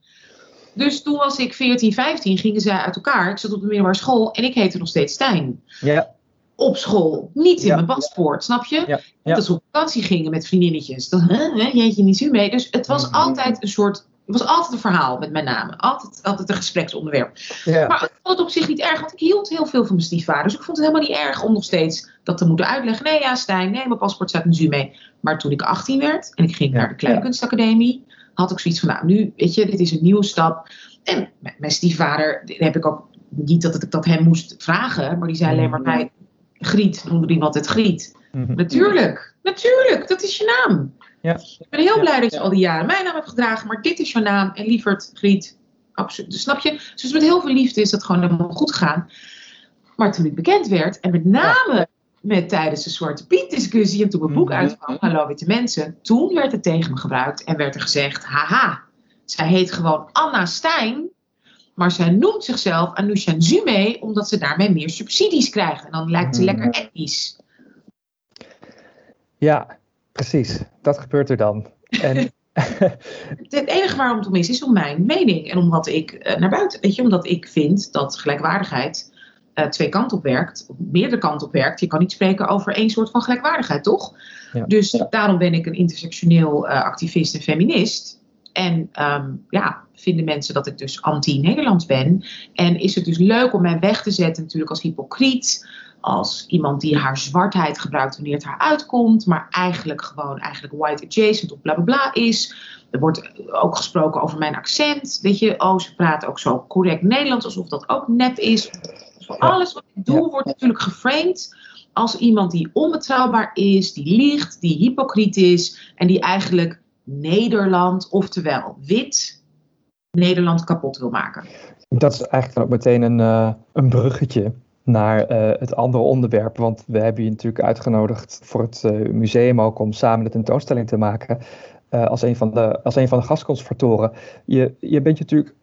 Dus toen was ik 14, 15, gingen zij uit elkaar. Ik zat op de middelbare school en ik heette nog steeds Stijn. Ja. Op school, niet in ja. mijn paspoort, snap je? Ja. Ja. Dat ze op vakantie gingen met vriendinnetjes. Dan, hè, jeetje niet zo mee. Dus het was altijd een soort het was altijd een verhaal met mijn naam. Altijd, altijd een gespreksonderwerp. Ja. Maar ik vond het op zich niet erg, want ik hield heel veel van mijn stiefvader. Dus ik vond het helemaal niet erg om nog steeds dat te moeten uitleggen. Nee, ja, Stijn, nee, mijn paspoort staat nu mee. Maar toen ik 18 werd en ik ging Ja. naar de Kleinkunstacademie, had ik zoiets van, nou, nu, weet je, dit is een nieuwe stap. En mijn stiefvader, heb ik ook niet dat ik dat hem moest vragen, maar die zei alleen maar Mhm. mij, Griet, noemde hem altijd Griet. Mhm. Natuurlijk, natuurlijk, dat is je naam. Ja. Ik ben heel blij dat je al die jaren mijn naam hebt gedragen, maar dit is jouw naam. En lieverd, Griet, absoluut. Dus snap je? Dus met heel veel liefde is dat gewoon helemaal goed gegaan. Maar toen ik bekend werd, en met name met tijdens de Zwarte Piet discussie en toen mijn boek mm uitkwam, Hallo Witte Mensen, toen werd het tegen me gebruikt en werd er gezegd, haha, zij heet gewoon Anna Stijn, maar zij noemt zichzelf Anusha Zume omdat ze daarmee meer subsidies krijgt. En dan lijkt ze mhm. lekker etnisch. Ja, precies. Dat gebeurt er dan. En het enige waarom het om is, is om mijn mening en om wat ik uh, naar buiten. Weet je, omdat ik vind dat gelijkwaardigheid uh, twee kanten op werkt, of meerdere kanten op werkt. Je kan niet spreken over één soort van gelijkwaardigheid, toch? Ja. Dus daarom ben ik een intersectioneel uh, activist en feminist. En um, ja, vinden mensen dat ik dus anti-Nederlands ben. En is het dus leuk om mij weg te zetten, natuurlijk als hypocriet. Als iemand die haar zwartheid gebruikt wanneer het haar uitkomt. Maar eigenlijk gewoon eigenlijk white adjacent of bla bla bla is. Er wordt ook gesproken over mijn accent. Weet je, oh, ze praten ook zo correct Nederlands alsof dat ook nep is. Dus alles wat ik doe wordt natuurlijk geframed als iemand die onbetrouwbaar is, die liegt, die hypocriet is en die eigenlijk Nederland, oftewel wit, Nederland kapot wil maken. Dat is eigenlijk dan ook meteen een, uh, een bruggetje naar uh, het andere onderwerp. Want we hebben je natuurlijk uitgenodigd voor het uh, museum ook om samen de tentoonstelling te maken. als, een van de, als een van de gastconservatoren. Je, je bent je natuurlijk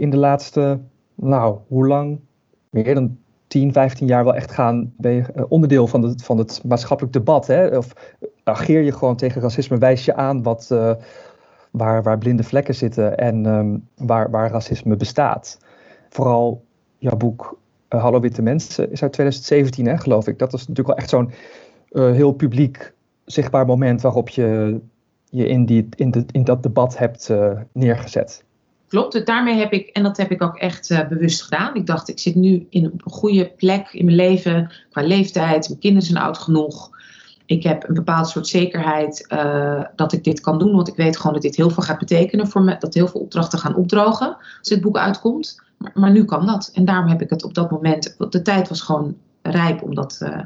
in de laatste, nou, hoe lang? Meer dan 10, 15 jaar wel echt gaan, ben je onderdeel van, de, van het maatschappelijk debat. Hè? Of ageer je gewoon tegen racisme, wijs je aan wat, waar, waar blinde vlekken zitten en um, waar, waar racisme bestaat. Vooral jouw boek uh, Hallo Witte Mensen is uit 2017, hè, geloof ik. Dat is natuurlijk wel echt zo'n uh, heel publiek zichtbaar moment waarop je je in, die, in, de, in dat debat hebt neergezet. Klopt, daarmee heb ik, en dat heb ik ook echt bewust gedaan. Ik dacht, ik zit nu in een goede plek in mijn leven, qua leeftijd. Mijn kinderen zijn oud genoeg ik heb een bepaald soort zekerheid dat ik dit kan doen. Want ik weet gewoon dat dit heel veel gaat betekenen voor me. Dat heel veel opdrachten gaan opdrogen als dit boek uitkomt. Maar, nu kan dat. En daarom heb ik het op dat moment. De tijd was gewoon rijp om dat, uh,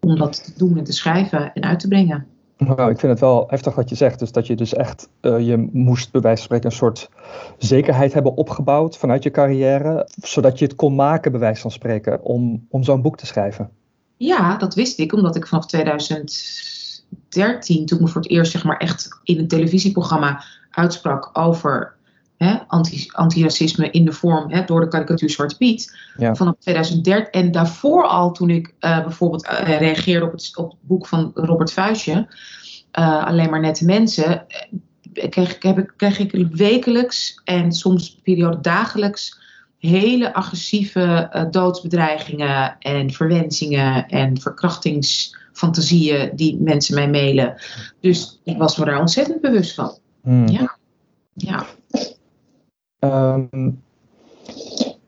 om dat te doen en te schrijven en uit te brengen. Nou, ik vind het wel heftig wat je zegt. Dus dat je dus echt, uh, je moest bij wijze van spreken een soort zekerheid hebben opgebouwd vanuit je carrière. Zodat je het kon maken, bij wijze van spreken, om, om zo'n boek te schrijven. Ja, dat wist ik, omdat ik vanaf 2013, toen ik me voor het eerst zeg maar echt in een televisieprogramma uitsprak over hè, anti, antiracisme in de vorm hè, door de karikatuur Zwarte Piet. Ja. Vanaf 2013 en daarvoor al, toen ik uh, bijvoorbeeld uh, reageerde op het, op het boek van Robert Vuijsje, uh, Alleen maar nette mensen, kreeg, heb ik, kreeg ik wekelijks en soms periode dagelijks hele agressieve doodsbedreigingen en verwensingen en verkrachtingsfantasieën die mensen mij mailen. Dus ik was me daar ontzettend bewust van. Hmm. Ja. ja. Um,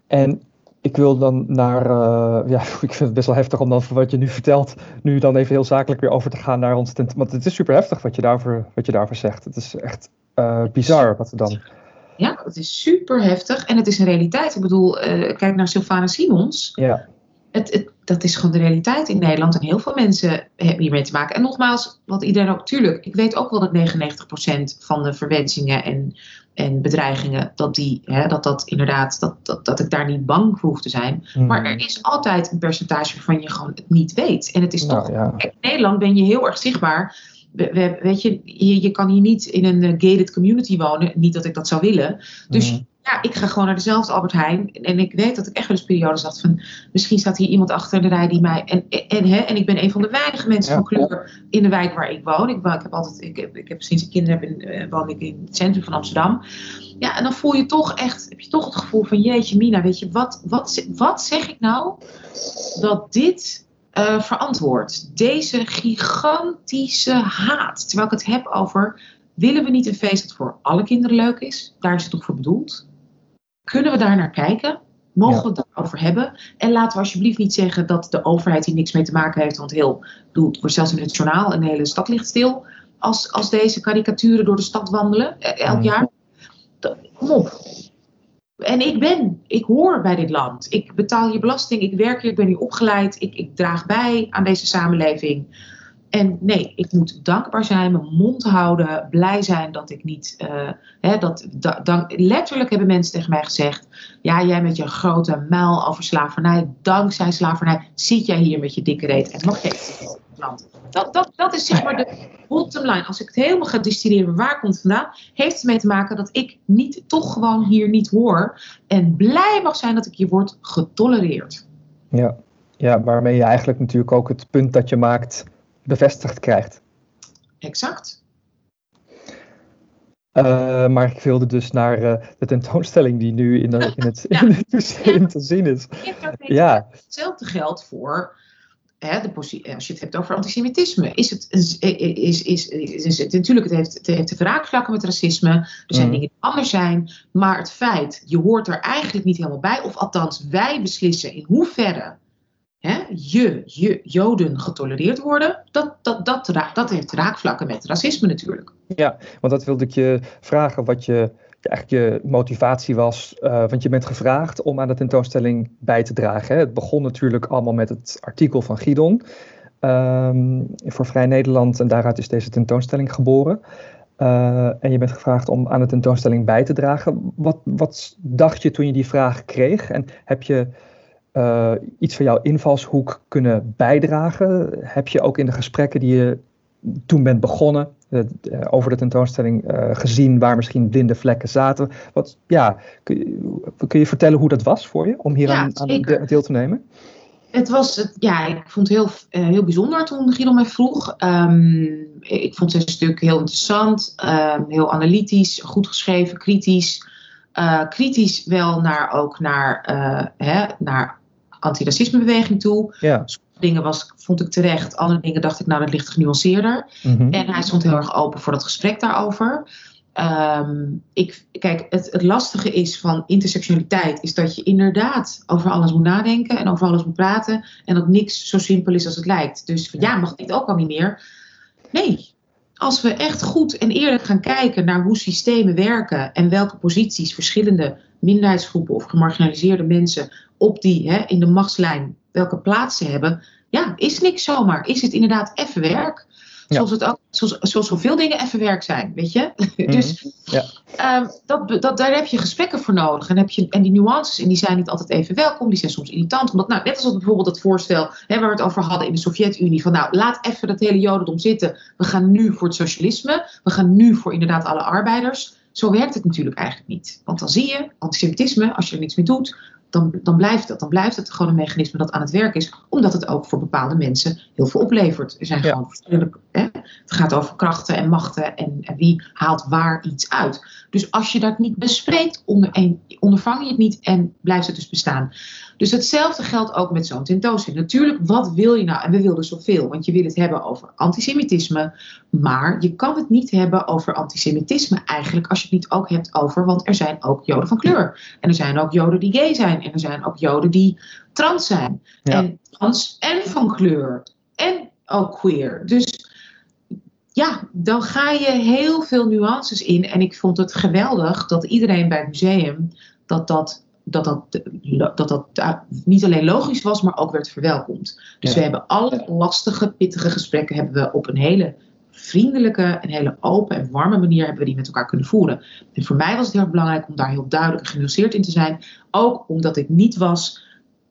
en ik wil dan naar, uh, ja, ik vind het best wel heftig om dan voor wat je nu vertelt, nu dan even heel zakelijk weer over te gaan naar ons tent. Want het is super heftig wat je daarvoor, wat je daarvoor zegt. Het is echt uh, bizar wat er dan ja, het is super heftig en het is een realiteit. Ik bedoel, uh, kijk naar Sylvana Simons. Ja. Het, het, dat is gewoon de realiteit in Nederland en heel veel mensen hebben hiermee te maken. En nogmaals, wat iedereen ook, tuurlijk, ik weet ook wel dat 99% van de verwensingen en, en bedreigingen, dat, die, hè, dat dat inderdaad, dat, dat, dat ik daar niet bang voor hoef te zijn. Mhm. Maar er is altijd een percentage waarvan je gewoon het niet weet. En het is nou, toch, ja. in Nederland ben je heel erg zichtbaar we, weet je, je, je, kan hier niet in een gated community wonen. Niet dat ik dat zou willen. Dus mhm. Ja, ik ga gewoon naar dezelfde Albert Heijn. En ik weet dat ik echt wel eens periodes had van... misschien staat hier iemand achter de rij die mij... En, en, hè, en ik ben een van de weinige mensen van kleur in de wijk waar ik woon. Ik, ik heb altijd... Ik heb, ik heb sinds ik kinderen heb, in, uh, woon ik in het centrum van Amsterdam. Ja, en dan voel je toch echt... Heb je toch het gevoel van... Jeetje Mina, weet je, wat, wat, wat zeg ik nou? Dat dit uh, verantwoord. Deze gigantische haat. Terwijl ik het heb over, willen we niet een feest dat voor alle kinderen leuk is? Daar is het toch voor bedoeld? Kunnen we daar naar kijken? Mogen we het daarover hebben? En laten we alsjeblieft niet zeggen dat de overheid hier niks mee te maken heeft. Want heel, bedoel, het wordt zelfs in het journaal, een hele stad ligt stil. Als, als deze karikaturen door de stad wandelen, eh, elk jaar. Kom op, en ik ben, ik hoor bij dit land. Ik betaal hier belasting, ik werk hier, ik ben hier opgeleid. Ik, ik draag bij aan deze samenleving. En nee, ik moet dankbaar zijn, mijn mond houden, blij zijn dat ik niet. Uh, hè, dat, letterlijk hebben mensen tegen mij gezegd: Ja, jij met je grote muil over slavernij, dankzij slavernij, zit jij hier met je dikke reet en nog geen land. Dat, dat, dat is zeg maar de bottom line. Als ik het helemaal ga distilleren, waar komt het vandaan? Heeft het mee te maken dat ik niet, toch gewoon hier niet hoor. En blij mag zijn dat ik hier word getolereerd. Ja, ja waarmee je eigenlijk natuurlijk ook het punt dat je maakt bevestigd krijgt. Exact. Uh, maar ik wilde dus naar uh, de tentoonstelling die nu in, de, in, het, in het museum te zien is. Ja. Hetzelfde geldt voor hè, de als je het hebt over antisemitisme. Is het, is, is, is, is, het natuurlijk, het heeft, het heeft te raakvlakken met racisme. Er zijn mm. dingen die anders zijn. Maar het feit, je hoort er eigenlijk niet helemaal bij. Of althans, wij beslissen in hoeverre hè, je, je Joden getolereerd worden, dat, dat, dat, dat heeft raakvlakken met racisme natuurlijk. Ja, want dat wilde ik je vragen, wat je, eigenlijk je motivatie was. Uh, want je bent gevraagd om aan de tentoonstelling bij te dragen. Hè. Het begon natuurlijk allemaal met het artikel van Gidon um, voor Vrij Nederland en daaruit is deze tentoonstelling geboren. Uh, en je bent gevraagd om aan de tentoonstelling bij te dragen. Wat, wat dacht je toen je die vraag kreeg? En heb je uh, iets van jouw invalshoek kunnen bijdragen? Heb je ook in de gesprekken die je toen bent begonnen uh, over de tentoonstelling uh, gezien waar misschien blinde vlekken zaten? Wat, ja, kun, je, kun je vertellen hoe dat was voor je om hier ja, aan, aan deel te nemen? Het was, ja, ik vond het heel, heel bijzonder toen Guido mij vroeg. Um, ik vond zijn stuk heel interessant, um, heel analytisch, goed geschreven, kritisch. Uh, kritisch wel naar, ook naar, uh, hè, naar antiracismebeweging toe. Ja. Sommige dingen was, vond ik terecht, andere dingen dacht ik, nou, dat ligt genuanceerder. Mm En hij stond heel erg open voor dat gesprek daarover. Um, ik, kijk, het, het, lastige is van intersectionaliteit, is dat je inderdaad over alles moet nadenken en over alles moet praten. En dat niks zo simpel is als het lijkt. Dus ja, mag dit ook al niet meer? Nee. Als we echt goed en eerlijk gaan kijken naar hoe systemen werken en welke posities verschillende minderheidsgroepen of gemarginaliseerde mensen op die hè, in de machtslijn welke plaats ze hebben, ja, is niks zomaar. Is het inderdaad even werk? Zoals, het ook, zoals, zoals zoveel dingen even werk zijn, weet je? dus mhm. ja. um, dat, dat, daar heb je gesprekken voor nodig. En, heb je, en die nuances, en die zijn niet altijd even welkom, die zijn soms irritant. Omdat, nou, net als bijvoorbeeld het voorstel hè, waar we het over hadden in de Sovjet-Unie: van nou, laat even dat hele Jodendom zitten. We gaan nu voor het socialisme. We gaan nu voor inderdaad alle arbeiders. Zo werkt het natuurlijk eigenlijk niet. Want dan zie je antisemitisme, als je er niks mee doet, dan, dan blijft het. Dan blijft het gewoon een mechanisme dat aan het werk is, omdat het ook voor bepaalde mensen heel veel oplevert. Er zijn gewoon verschillende. Hè? Het gaat over krachten en machten en, en, wie haalt waar iets uit. Dus als je dat niet bespreekt, onder, ondervang je het niet en blijft het dus bestaan. Dus hetzelfde geldt ook met zo'n tentoonstelling. Natuurlijk, wat wil je nou? En we wilden zoveel, want je wil het hebben over antisemitisme. Maar je kan het niet hebben over antisemitisme eigenlijk als je het niet ook hebt over, want er zijn ook Joden van kleur. En er zijn ook Joden die gay zijn. En er zijn ook Joden die trans zijn. En trans en van kleur. En ook queer. Dus ja, dan ga je heel veel nuances in. En ik vond het geweldig dat iedereen bij het museum dat dat dat dat, dat, dat niet alleen logisch was, maar ook werd verwelkomd. Dus we hebben alle lastige, pittige gesprekken hebben we op een hele vriendelijke, en hele open en warme manier hebben we die met elkaar kunnen voeren. En voor mij was het heel belangrijk om daar heel duidelijk en genuanceerd in te zijn. Ook omdat ik niet was,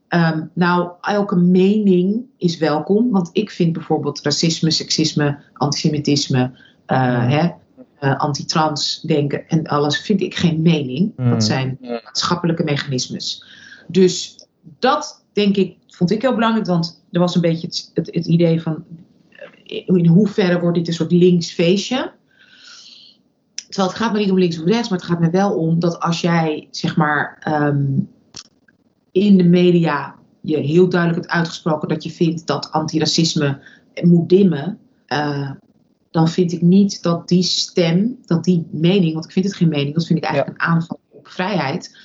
um, nou, elke mening is welkom. Want ik vind bijvoorbeeld racisme, seksisme, antisemitisme, uh, hè, uh, antitrans denken en alles, vind ik geen mening. Dat mm. zijn maatschappelijke mechanismes. Dus dat denk ik, vond ik heel belangrijk, want er was een beetje het, het, het idee van eh, in hoeverre wordt dit een soort links feestje. Terwijl het gaat me niet om links of rechts, maar het gaat me wel om dat als jij zeg maar ehm, in de media je heel duidelijk hebt uitgesproken dat je vindt dat antiracisme moet dimmen, uh, dan vind ik niet dat die stem, dat die mening, want ik vind het geen mening, dat vind ik eigenlijk een aanval op vrijheid,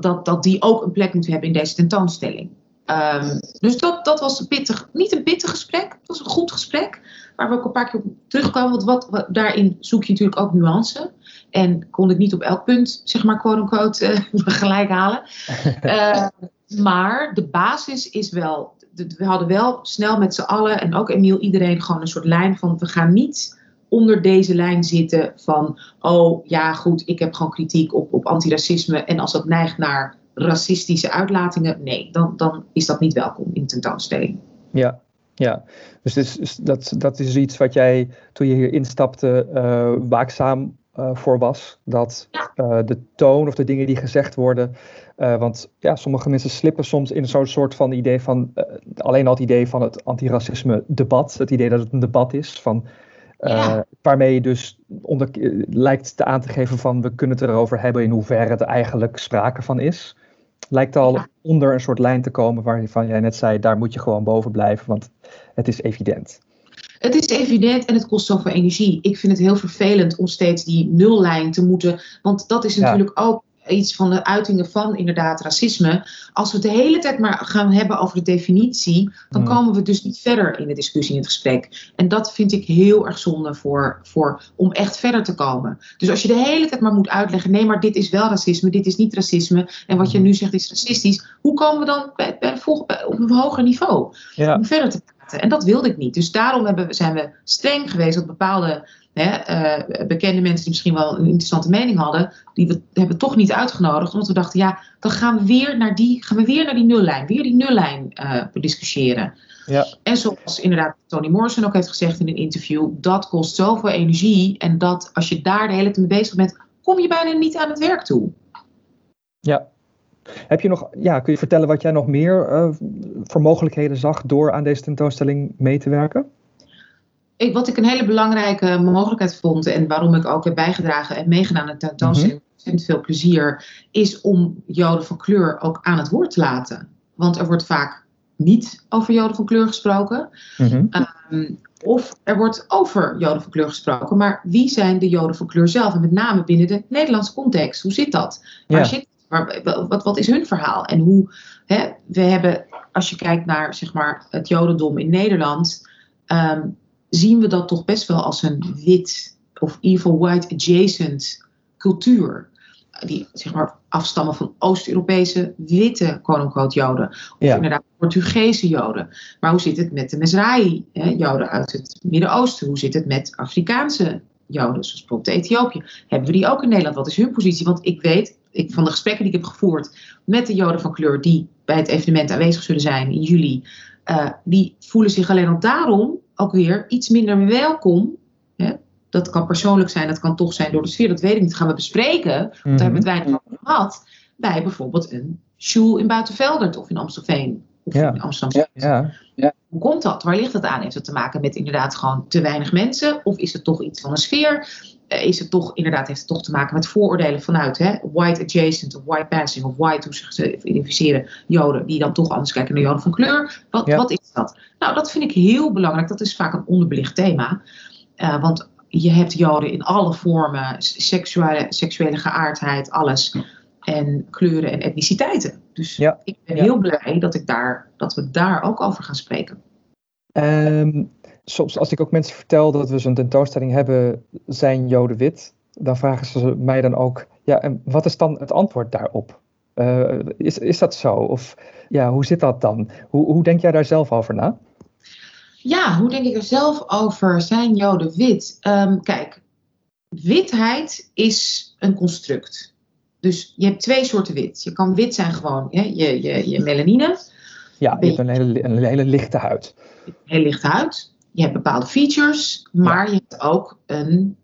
dat, dat die ook een plek moet hebben in deze tentoonstelling. Um, dus dat, dat was een pittig, niet een pittig gesprek, het was een goed gesprek, waar we ook een paar keer op terugkwamen. Want wat, wat, daarin zoek je natuurlijk ook nuance. En kon ik niet op elk punt, zeg maar, quote-unquote, uh, gelijk halen. Uh, Maar de basis is wel, we hadden wel snel met z'n allen en ook Emiel, iedereen gewoon een soort lijn van we gaan niet onder deze lijn zitten van, oh ja goed, ik heb gewoon kritiek op, op antiracisme en als dat neigt naar racistische uitlatingen, nee, dan, dan is dat niet welkom in tentoonstelling. Ja, ja. dus, dus dat, dat is iets wat jij toen je hier instapte uh, waakzaam uh, voor was. Dat uh, de toon of de dingen die gezegd worden. Want ja, sommige mensen slippen soms in zo'n soort van idee van. alleen al het idee van het antiracisme debat. Het idee dat het een debat is. Van uh, Waarmee je dus onder, lijkt te aan te geven van we kunnen het erover hebben in hoeverre het eigenlijk sprake van is. Lijkt al onder een soort lijn te komen waarvan jij net zei, daar moet je gewoon boven blijven, want het is evident. Het is evident en het kost zoveel energie. Ik vind het heel vervelend om steeds die nullijn te moeten. Want dat is natuurlijk ook iets van de uitingen van inderdaad racisme. Als we het de hele tijd maar gaan hebben over de definitie, dan mm. komen we dus niet verder in de discussie, in het gesprek. En dat vind ik heel erg zonde voor, voor, om echt verder te komen. Dus als je de hele tijd maar moet uitleggen, nee, maar dit is wel racisme, dit is niet racisme, en wat je mm. nu zegt is racistisch, hoe komen we dan bij, bij, op een hoger niveau om verder te En dat wilde ik niet. Dus daarom hebben, zijn we streng geweest op bepaalde hè, uh, bekende mensen die misschien wel een interessante mening hadden, die we hebben toch niet uitgenodigd. Omdat we dachten, ja, dan gaan we weer naar die, gaan we weer naar die nullijn, weer die nullijn uh, bediscussiëren. Ja. En zoals inderdaad Tony Morrison ook heeft gezegd in een interview, dat kost zoveel energie. En dat als je daar de hele tijd mee bezig bent, kom je bijna niet aan het werk toe. Ja. Heb je nog, ja, kun je vertellen wat jij nog meer uh, voor mogelijkheden zag door aan deze tentoonstelling mee te werken? ik, wat ik een hele belangrijke mogelijkheid vond en waarom ik ook heb bijgedragen en meegedaan aan de tentoonstelling, mm veel plezier, is om Joden van kleur ook aan het woord te laten. Want er wordt vaak niet over Joden van kleur gesproken. Mhm. Ehm, of er wordt over Joden van kleur gesproken, maar wie zijn de Joden van kleur zelf? En met name binnen de Nederlandse context. Hoe zit dat? Waar zit, wat, wat is hun verhaal? En hoe, hè, we hebben, als je kijkt naar zeg maar, het Jodendom in Nederland, ehm, zien we dat toch best wel als een wit of evil white adjacent cultuur. Die zeg maar afstammen van Oost-Europese witte quote Joden. Of inderdaad Portugese Joden. Maar hoe zit het met de Mizrahi-Joden uit het Midden-Oosten? Hoe zit het met Afrikaanse Joden, zoals bijvoorbeeld Ethiopië? Hebben we die ook in Nederland? Wat is hun positie? Want ik weet ik, van de gesprekken die ik heb gevoerd met de Joden van kleur die bij het evenement aanwezig zullen zijn in juli, uh, die voelen zich alleen al daarom ook weer iets minder welkom. Hè? Dat kan persoonlijk zijn, dat kan toch zijn door de sfeer, dat weet ik niet. Dat gaan we bespreken, want daar hebben we het weinig over gehad. Bij bijvoorbeeld een school in Buitenveldert of in Amstelveen. Of in Amsterdam. Ja, ja, Hoe komt dat? Waar ligt dat aan? Heeft het te maken met inderdaad gewoon te weinig mensen? Of is het toch iets van een sfeer? Eh, is het toch, inderdaad, heeft het toch te maken met vooroordelen vanuit hè, white adjacent of white passing of white, hoe ze identificeren, Joden, die dan toch anders kijken naar Joden van kleur. Wat, wat is dat? Nou, dat vind ik heel belangrijk. Dat is vaak een onderbelicht thema. Uh, want je hebt Joden in alle vormen, seksuele, seksuele geaardheid, alles. En kleuren en etniciteiten. Dus ik ben heel blij dat, ik daar, dat we daar ook over gaan spreken. Um, soms als ik ook mensen vertel dat we zo'n tentoonstelling hebben, zijn Joden wit, dan vragen ze mij dan ook, ja, en wat is dan het antwoord daarop? Uh, is, is dat zo? Of ja, hoe zit dat dan? Hoe, hoe denk jij daar zelf over na? Ja, hoe denk ik er zelf over? Zijn Joden wit? Um, kijk, witheid is een construct. Dus je hebt twee soorten wit. Je kan wit zijn gewoon, hè, je, je, je melanine. Ja, je hebt een hele, een hele lichte huid. Een hele lichte huid je hebt bepaalde features, maar je hebt ook een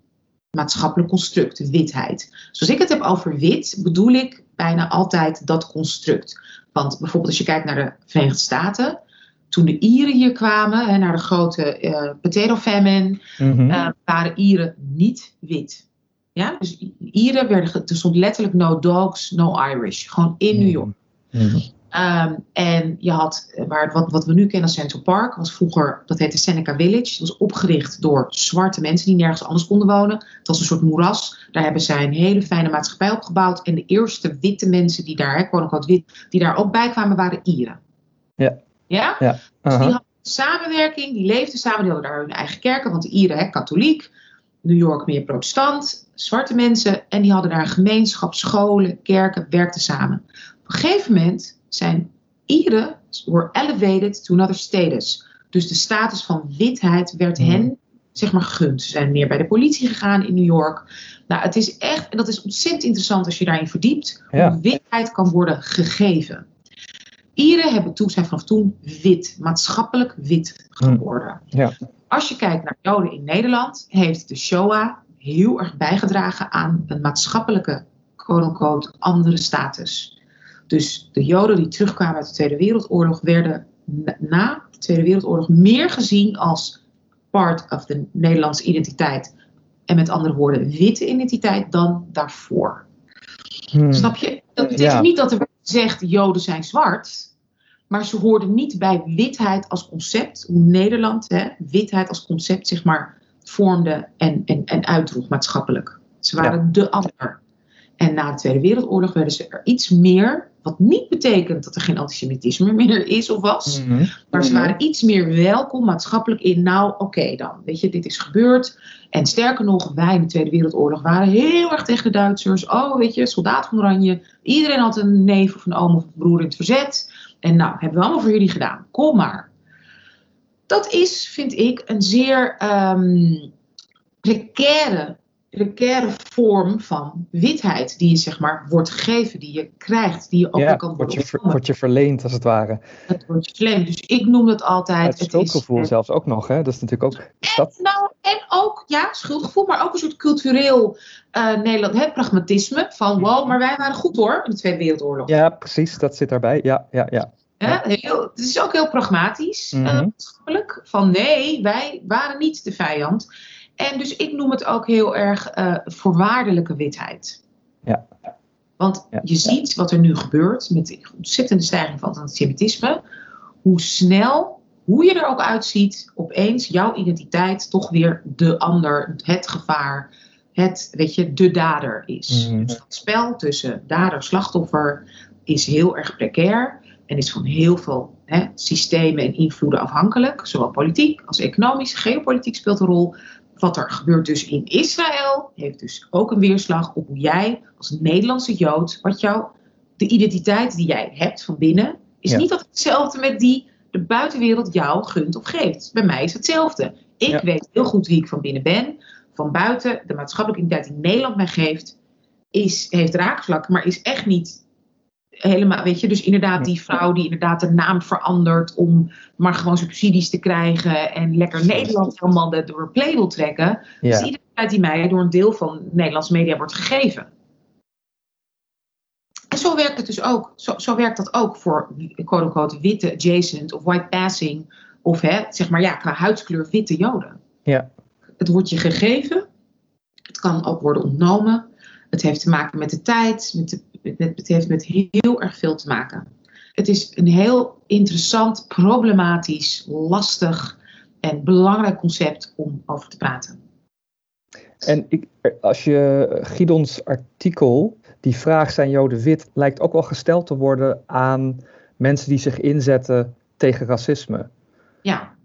maatschappelijk construct, witheid. Zoals ik het heb over wit, bedoel ik bijna altijd dat construct. Want bijvoorbeeld als je kijkt naar de Verenigde Staten, toen de Ieren hier kwamen, hè, naar de grote uh, potato famine, mm waren Ieren niet wit. Ja, dus Ieren werden, er stond letterlijk no dogs, no Irish, gewoon in New mhm. York. Mm Ehm, en je had, eh, waar, wat, wat we nu kennen als Central Park, was vroeger, dat heette Seneca Village. Dat was opgericht door zwarte mensen die nergens anders konden wonen. Het was een soort moeras. Daar hebben zij een hele fijne maatschappij opgebouwd. En de eerste witte mensen die daar, quote wit, die daar ook bij kwamen, waren Ieren. Ja. Ja? ja. Dus die hadden samenwerking, die leefden samen, die hadden daar hun eigen kerken, want de Ieren, hè, katholiek. New York meer protestant, zwarte mensen. En die hadden daar een gemeenschap, scholen, kerken, werkten samen. Op een gegeven moment zijn Ieren were elevated to another status. Dus de status van witheid werd Mhm. hen, zeg maar, gegund. Ze zijn meer bij de politie gegaan in New York. Nou, het is echt, en dat is ontzettend interessant als je daarin verdiept, Ja. hoe witheid kan worden gegeven. Ieren hebben toen, zijn vanaf toen wit, maatschappelijk wit geworden. Ja. Als je kijkt naar Joden in Nederland, heeft de Shoah heel erg bijgedragen aan een maatschappelijke, quote-unquote, andere status. Dus de Joden die terugkwamen uit de Tweede Wereldoorlog werden na- de Tweede Wereldoorlog meer gezien als part of de Nederlandse identiteit. En met andere woorden, witte identiteit dan daarvoor. Hmm. Snap je? Dat betekent Ja. niet dat er werd gezegd Joden zijn zwart. Maar ze hoorden niet bij witheid als concept. Hoe Nederland hè, witheid als concept zeg maar vormde en, en, en uitdroeg maatschappelijk. Ze waren de ander. En na de Tweede Wereldoorlog werden ze er iets meer. Wat niet betekent dat er geen antisemitisme meer is of was. Mhm. Maar ze waren iets meer welkom maatschappelijk in. Nou, oké dan. Weet je, dit is gebeurd. En sterker nog, wij in de Tweede Wereldoorlog waren heel erg tegen de Duitsers. Oh, weet je, soldaat van Oranje. Iedereen had een neef of een oom of een broer in het verzet. En nou, hebben we allemaal voor jullie gedaan. Kom maar. Dat is, vind ik, een zeer ehm precaire, precaire vorm van witheid. Die je, zeg maar, wordt gegeven. Die je krijgt. Die je ook Ja, kan wordt worden je, ver- wordt je verleend als het ware. Het wordt je verleend. Dus ik noem dat altijd. Het schuldgevoel is, zelfs ook nog, hè? Dat is natuurlijk ook. Is dat, Nou, en ook, ja, schuldgevoel, maar ook een soort cultureel eh, Nederland, hè, pragmatisme. Van, wow, maar wij waren goed hoor, in de Tweede Wereldoorlog. ja, precies, dat zit daarbij. Ja, ja, ja. Heel, het is ook heel pragmatisch, eh, Mhm. maatschappelijk. Van nee, wij waren niet de vijand. En dus ik noem het ook heel erg eh, voorwaardelijke witheid. Ja. Want Ja. je ziet wat er nu gebeurt met de ontzettende stijging van het antisemitisme. Hoe snel, hoe je er ook uitziet, opeens jouw identiteit toch weer de ander, het gevaar, het, weet je, de dader is. Mhm. Dus dat spel tussen dader-slachtoffer is heel erg precair en is van heel veel hè, systemen en invloeden afhankelijk. Zowel politiek als economisch, geopolitiek speelt een rol. Wat er gebeurt dus in Israël heeft dus ook een weerslag op hoe jij als Nederlandse Jood, wat jouw, de identiteit die jij hebt van binnen, is Ja. niet altijd hetzelfde met die de buitenwereld jou gunt of geeft. Bij mij is het hetzelfde. Ik Ja. weet heel goed wie ik van binnen ben. Van buiten, de maatschappelijke identiteit die Nederland mij geeft, is, heeft raakvlak, maar is echt niet helemaal, weet je, dus inderdaad die vrouw die inderdaad de naam verandert om maar gewoon subsidies te krijgen en lekker Nederland helemaal door een play wil trekken. Dat is ja. de identiteit die mij door een deel van Nederlandse media wordt gegeven. En zo werkt het dus ook. Zo, zo werkt dat ook voor quote-unquote witte adjacent of white passing of hè, zeg maar ja, qua huidskleur witte joden. Ja. Het wordt je gegeven. Het kan ook worden ontnomen. Het heeft te maken met de tijd. Met de, het heeft met heel erg veel te maken. Het is een heel interessant, problematisch, lastig en belangrijk concept om over te praten. En ik, als je Gidons artikel, die vraag zijn Joden wit, lijkt ook wel gesteld te worden aan mensen die zich inzetten tegen racisme. Ja,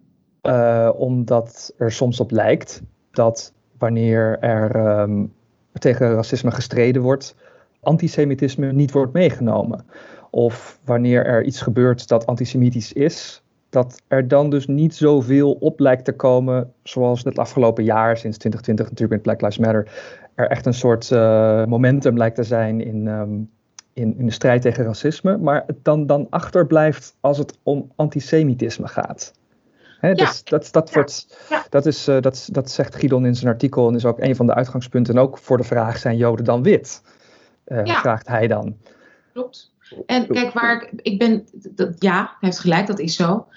Eh, omdat er soms op lijkt dat wanneer er ehm, tegen racisme gestreden wordt, antisemitisme niet wordt meegenomen. Of wanneer er iets gebeurt dat antisemitisch is, dat er dan dus niet zoveel op lijkt te komen, zoals het afgelopen jaar, sinds 2020 natuurlijk met Black Lives Matter, er echt een soort eh, momentum lijkt te zijn in, ehm, in, in de strijd tegen racisme, maar het dan, dan achterblijft als het om antisemitisme gaat. Dus dat, dat, Ja. wordt, Ja. dat, is, eh, dat, dat zegt Gidon in zijn artikel en is ook een van de uitgangspunten. En ook voor de vraag: zijn Joden dan wit? Eh, Ja. Vraagt hij dan. klopt. En kijk, waar ik, ik ben, dat, ja, hij heeft gelijk, dat is zo.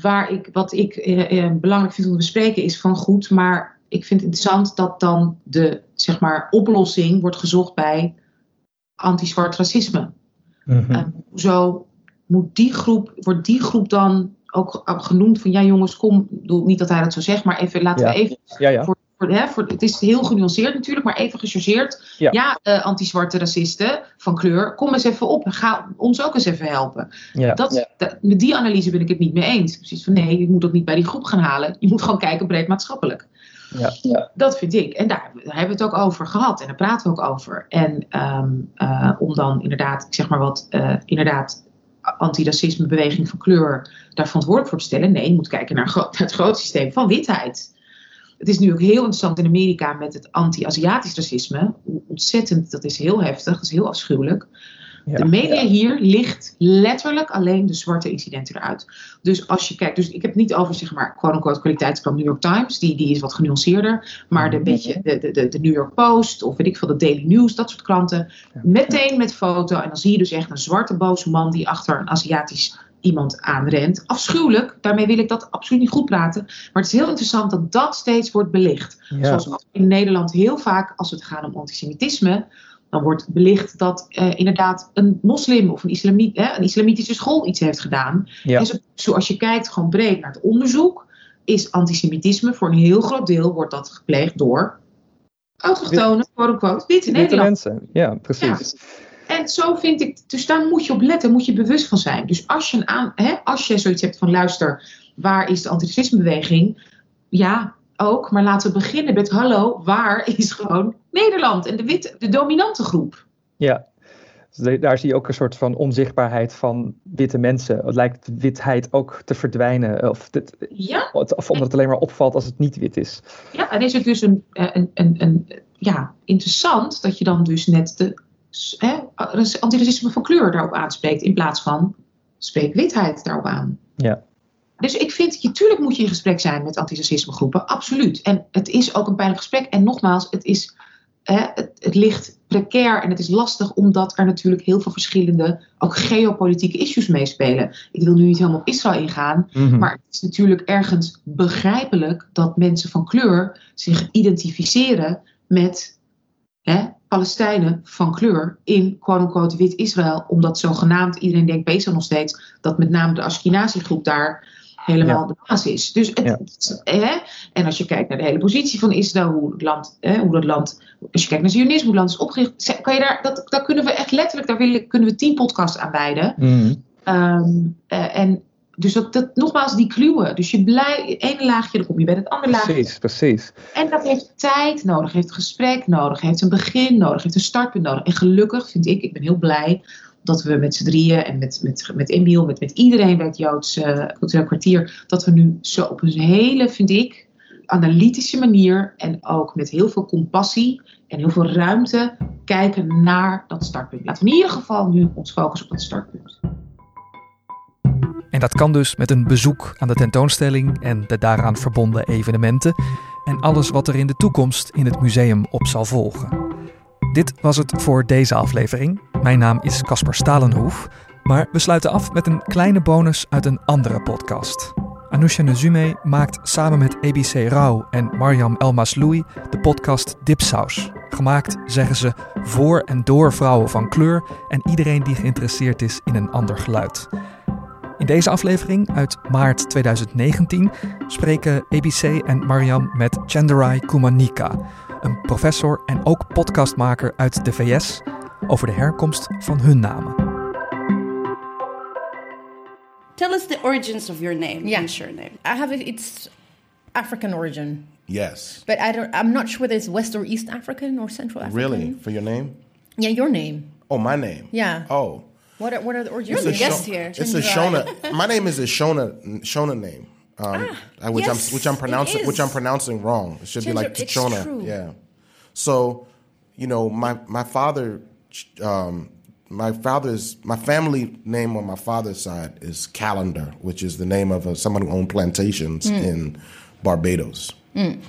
Waar ik, wat ik eh, eh, belangrijk vind om te bespreken is van goed, maar ik vind het interessant dat dan de, zeg maar, oplossing wordt gezocht bij anti-zwart racisme. Mhm. En hoezo moet die groep, wordt die groep dan ook genoemd van ja jongens, kom, ik bedoel niet dat hij dat zo zegt, maar even laten Ja. we even ja, ja. voor, voor, hè, voor, het is heel genuanceerd natuurlijk, maar even gechargeerd. Ja. Ja, eh, anti-zwarte racisten van kleur, kom eens even op. Ga ons ook eens even helpen. ja. Dat, dat- met die analyse ben ik het niet mee eens. Precies van nee, je moet dat niet bij die groep gaan halen. Je moet gewoon kijken breed maatschappelijk. Ja. Dat vind ik. En daar, daar hebben we het ook over gehad. En daar praten we ook over. En ehm, eh, om dan inderdaad, ik zeg maar wat, eh, inderdaad antiracismebeweging van kleur daar verantwoordelijk voor te stellen. Nee, je moet kijken naar, naar het groot systeem van witheid. Het is nu ook heel interessant in Amerika met het anti-Aziatisch racisme. Ontzettend, dat is heel heftig, dat is heel afschuwelijk. de media hier ligt letterlijk alleen de zwarte incidenten eruit. Dus als je kijkt, dus ik heb het niet over zeg maar quote-unquote kwaliteitskrant New York Times, die, die is wat genuanceerder. Maar de, beetje, de, de, de New York Post of weet ik veel, de Daily News, dat soort kranten. Meteen met foto. En dan zie je dus echt een zwarte boze man die achter een Aziatisch iemand aanrent. Afschuwelijk, daarmee wil ik dat absoluut niet goed praten. Maar het is heel interessant dat dat steeds wordt belicht. Zoals in Nederland heel vaak, als het gaat om antisemitisme, dan wordt belicht dat eh, inderdaad een moslim of een, islamiet, hè, een islamitische school iets heeft gedaan. En zo, zoals je kijkt gewoon breed naar het onderzoek, is antisemitisme voor een heel groot deel wordt dat gepleegd door autochtone, quote-unquote, witte, mensen. Ja, precies. En zo vind ik, dus daar moet je op letten, moet je bewust van zijn. Dus als je, aan, hè, als je zoiets hebt van luister, waar is de antiracismebeweging? Ja, ook, maar laten we beginnen met hallo, waar is gewoon Nederland en de, wit, de dominante groep? Ja, dus daar zie je ook een soort van onzichtbaarheid van witte mensen. Het lijkt witheid ook te verdwijnen. Of, dit, ja. of omdat het alleen maar opvalt als het niet wit is. Ja, en is het dus een, een, een, een, ja, interessant dat je dan dus net de antiracisme van kleur daarop aanspreekt, in plaats van spreek witheid daarop aan. Ja. Dus ik vind, je, tuurlijk moet je in gesprek zijn met antiracismegroepen, absoluut. En het is ook een pijnlijk gesprek. En nogmaals, het, is, hè, het, het, ligt precair en het is lastig omdat er natuurlijk heel veel verschillende, ook geopolitieke issues meespelen. Ik wil nu niet helemaal op Israël ingaan, mhm. maar het is natuurlijk ergens begrijpelijk dat mensen van kleur zich identificeren met hè, Palestijnen van kleur in quote-unquote wit-Israël. Omdat zogenaamd iedereen denkt bezig nog steeds dat met name de Ashkenazi-groep daar helemaal de basis is. Dus het, hè, en als je kijkt naar de hele positie van Israël, hoe het land, hè, hoe dat land, als je kijkt naar Zionisme, hoe het land is opgericht, kan je daar, dat, daar kunnen we echt letterlijk, daar willen, kunnen we tien podcasts aan wijden. Mhm. Ehm, eh, en dus dat, dat, nogmaals, die kluwen. Dus je blij, ene laagje, dan kom je bij het andere laagje. Precies, precies. En dat heeft tijd nodig, heeft gesprek nodig, heeft een begin nodig, heeft een startpunt nodig. En gelukkig vind ik, ik ben heel blij dat we met z'n drieën en met, met, met Emiel, met, met iedereen bij het Joods uh, Cultureel Kwartier, dat we nu zo op een hele, vind ik, analytische manier en ook met heel veel compassie en heel veel ruimte kijken naar dat startpunt. Laten we in ieder geval nu ons focussen op dat startpunt. En dat kan dus met een bezoek aan de tentoonstelling en de daaraan verbonden evenementen en alles wat er in de toekomst in het museum op zal volgen. Dit was het voor deze aflevering. Mijn naam is Casper Stalenhoef, maar we sluiten af met een kleine bonus uit een andere podcast. Anousha Nezume maakt samen met ABC Rauw en Mariam Elmasloui de podcast Dipsaus. Gemaakt, zeggen ze, voor en door vrouwen van kleur en iedereen die geïnteresseerd is in een ander geluid. In deze aflevering uit maart 2019 spreken ABC en Mariam met Chandrai Kumanika, een professor en ook podcastmaker uit de VS, over de herkomst van hun namen. Tell us the origins of your name yeah. and surname. I have it, it's African origin. Yes. But I don't I'm not sure whether it's West or East African or Central African. Really? For your name? Yeah, your name. Oh, my name. Yeah. Oh. What are, what are the origins? You're the guest here. It's a Shona. my name is a Shona Shona name, um, ah, which yes, I'm which I'm pronouncing which I'm pronouncing wrong. It should be like Shona. Yeah. So, you know, my my father, um, my father's my family name on my father's side is Calendar, which is the name of a, someone who owned plantations mm. in Barbados. Mm.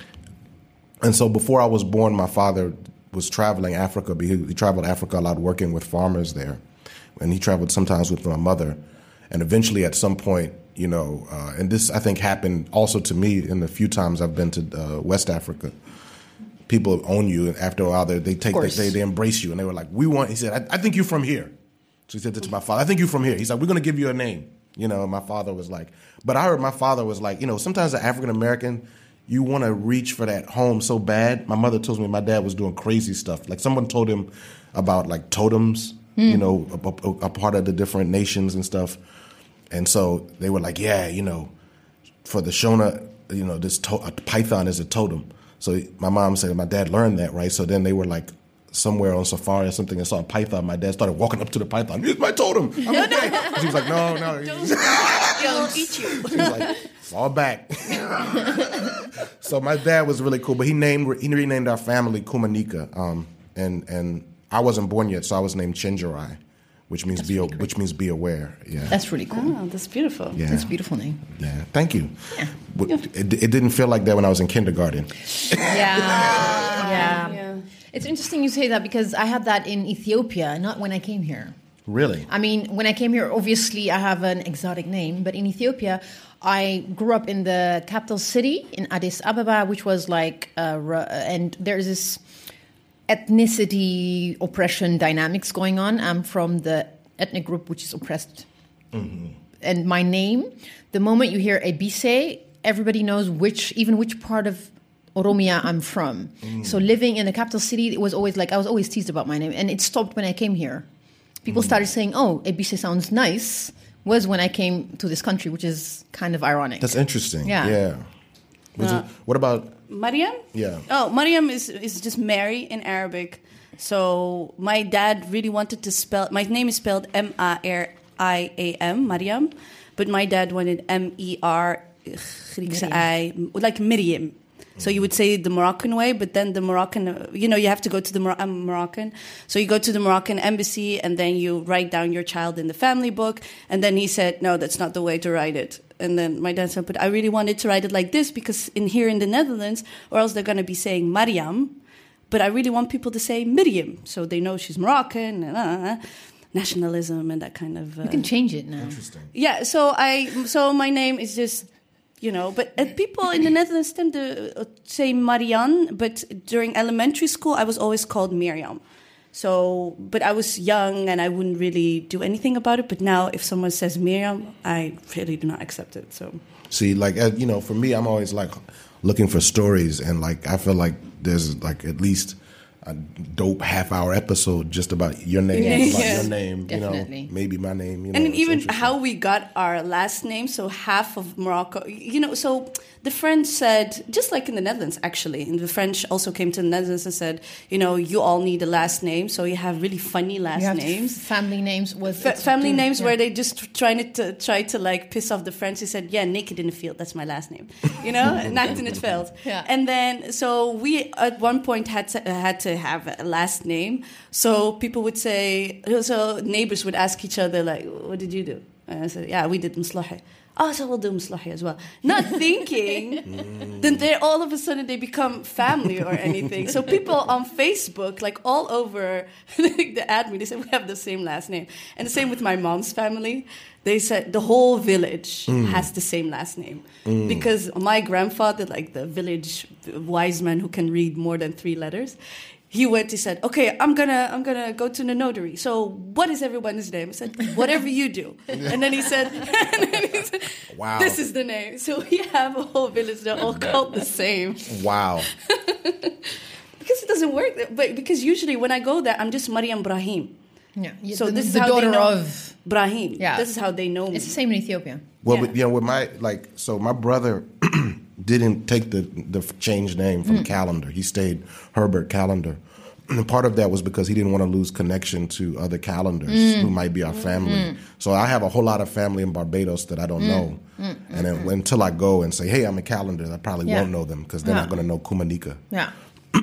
And so, before I was born, my father was traveling Africa. He, he traveled Africa a lot, working with farmers there and he traveled sometimes with my mother. And eventually, at some point, you know, uh, and this I think happened also to me in the few times I've been to uh, West Africa. People own you, and after a while, they, they take they, they embrace you, and they were like, "We want." He said, I, "I think you're from here." So he said that to my father. I think you're from here. He's like, "We're going to give you a name." You know, my father was like, but I heard my father was like, you know, sometimes the African American, you want to reach for that home so bad. My mother told me my dad was doing crazy stuff. Like someone told him about like totems mm. you know, a, a, a, part of the different nations and stuff. And so they were like, yeah, you know, for the Shona, you know, this to- python is a totem. So my mom said my dad learned that, right? So then they were like, somewhere on safari or something and saw a python, my dad started walking up to the python. It's my totem. I'm no, okay. No. He was like, no, no. He'll eat you. He was like, fall back. so my dad was really cool, but he named he renamed our family Kumanika, um, and and I wasn't born yet, so I was named Chenjerai which means that's be really which means be aware. Yeah, that's really cool. Oh, that's beautiful. Yeah, that's a beautiful name. Yeah, thank you. Yeah. It, it didn't feel like that when I was in kindergarten. yeah. yeah. yeah. It's interesting you say that because I had that in Ethiopia, not when I came here. Really? I mean, when I came here, obviously I have an exotic name, but in Ethiopia, I grew up in the capital city in Addis Ababa, which was like, uh, and there's this ethnicity oppression dynamics going on. I'm from the ethnic group which is oppressed. Mm-hmm. And my name, the moment you hear Ebise, everybody knows which, even which part of Oromia I'm from. Mm. So living in the capital city, it was always like I was always teased about my name, and it stopped when I came here. People mm. started saying, "Oh, Ebise sounds nice." Was when I came to this country, which is kind of ironic. That's interesting. Yeah. Yeah. Uh, it, what about Mariam? Yeah. Oh, Mariam is is just Mary in Arabic. So my dad really wanted to spell. My name is spelled M A R I A M, Mariam, but my dad wanted M E R Griekse I, like Miriam. So you would say the Moroccan way, but then the Moroccan, you know, you have to go to the Mor- I'm Moroccan. So you go to the Moroccan embassy and then you write down your child in the family book. And then he said, no, that's not the way to write it. And then my dad said, but I really wanted to write it like this because in here in the Netherlands, or else they're going to be saying Mariam. But I really want people to say Miriam so they know she's Moroccan and uh, nationalism and that kind of. Uh, you can change it now. Interesting. Yeah. So I. So my name is just you know but uh, people in the netherlands tend to uh, say marianne but during elementary school i was always called miriam so but i was young and i wouldn't really do anything about it but now if someone says miriam i really do not accept it so. See like uh, you know for me i'm always like looking for stories and like i feel like there's like at least a dope half hour episode just about your name, yeah. about your name, Definitely. you know, maybe my name, you know. And even how we got our last name, so half of Morocco, you know, so the French said, just like in the Netherlands, actually, and the French also came to the Netherlands and said, you know, you all need a last name, so you have really funny last names, family names with F- family names yeah. where they just trying to try to like piss off the French. They said, yeah, naked in the field, that's my last name, you know, naked in the field. Yeah. And then so we at one point had to, had to have a last name, so people would say, so neighbors would ask each other like, what did you do? And I said, yeah, we did Mslahi oh, so we'll do Mslahi as well. Not thinking then they all of a sudden they become family or anything. So people on Facebook, like all over the admin, they said we have the same last name. And the same with my mom's family. They said the whole village mm. has the same last name. Mm. Because my grandfather, like the village wise man who can read more than three letters, he went he said okay i'm gonna i'm gonna go to the notary. So what is everyone's name? I said whatever you do. And then he said, he said wow. This is the name. So we have a whole village they're all called the same. Wow. Because it doesn't work but because usually when i go there i'm just mariam brahim. Yeah, so the, this is the daughter of Brahim. Yeah, this is how they know me. It's the same in Ethiopia. Well, yeah. you know, with my like, so my brother didn't take the the changed name from mm. Calendar. He stayed Herbert Calendar. And part of that was because he didn't want to lose connection to other calendars mm. who might be our family. Mm. So I have a whole lot of family in Barbados that I don't mm. know. Mm. And then, until I go and say, hey, I'm a calendar, I probably yeah. won't know them because they're yeah. not going to know Kumanika. Ja.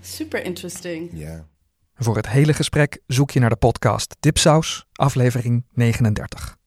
Super interesting. Yeah. Voor het hele gesprek zoek je naar de podcast Dipsaus, aflevering 39.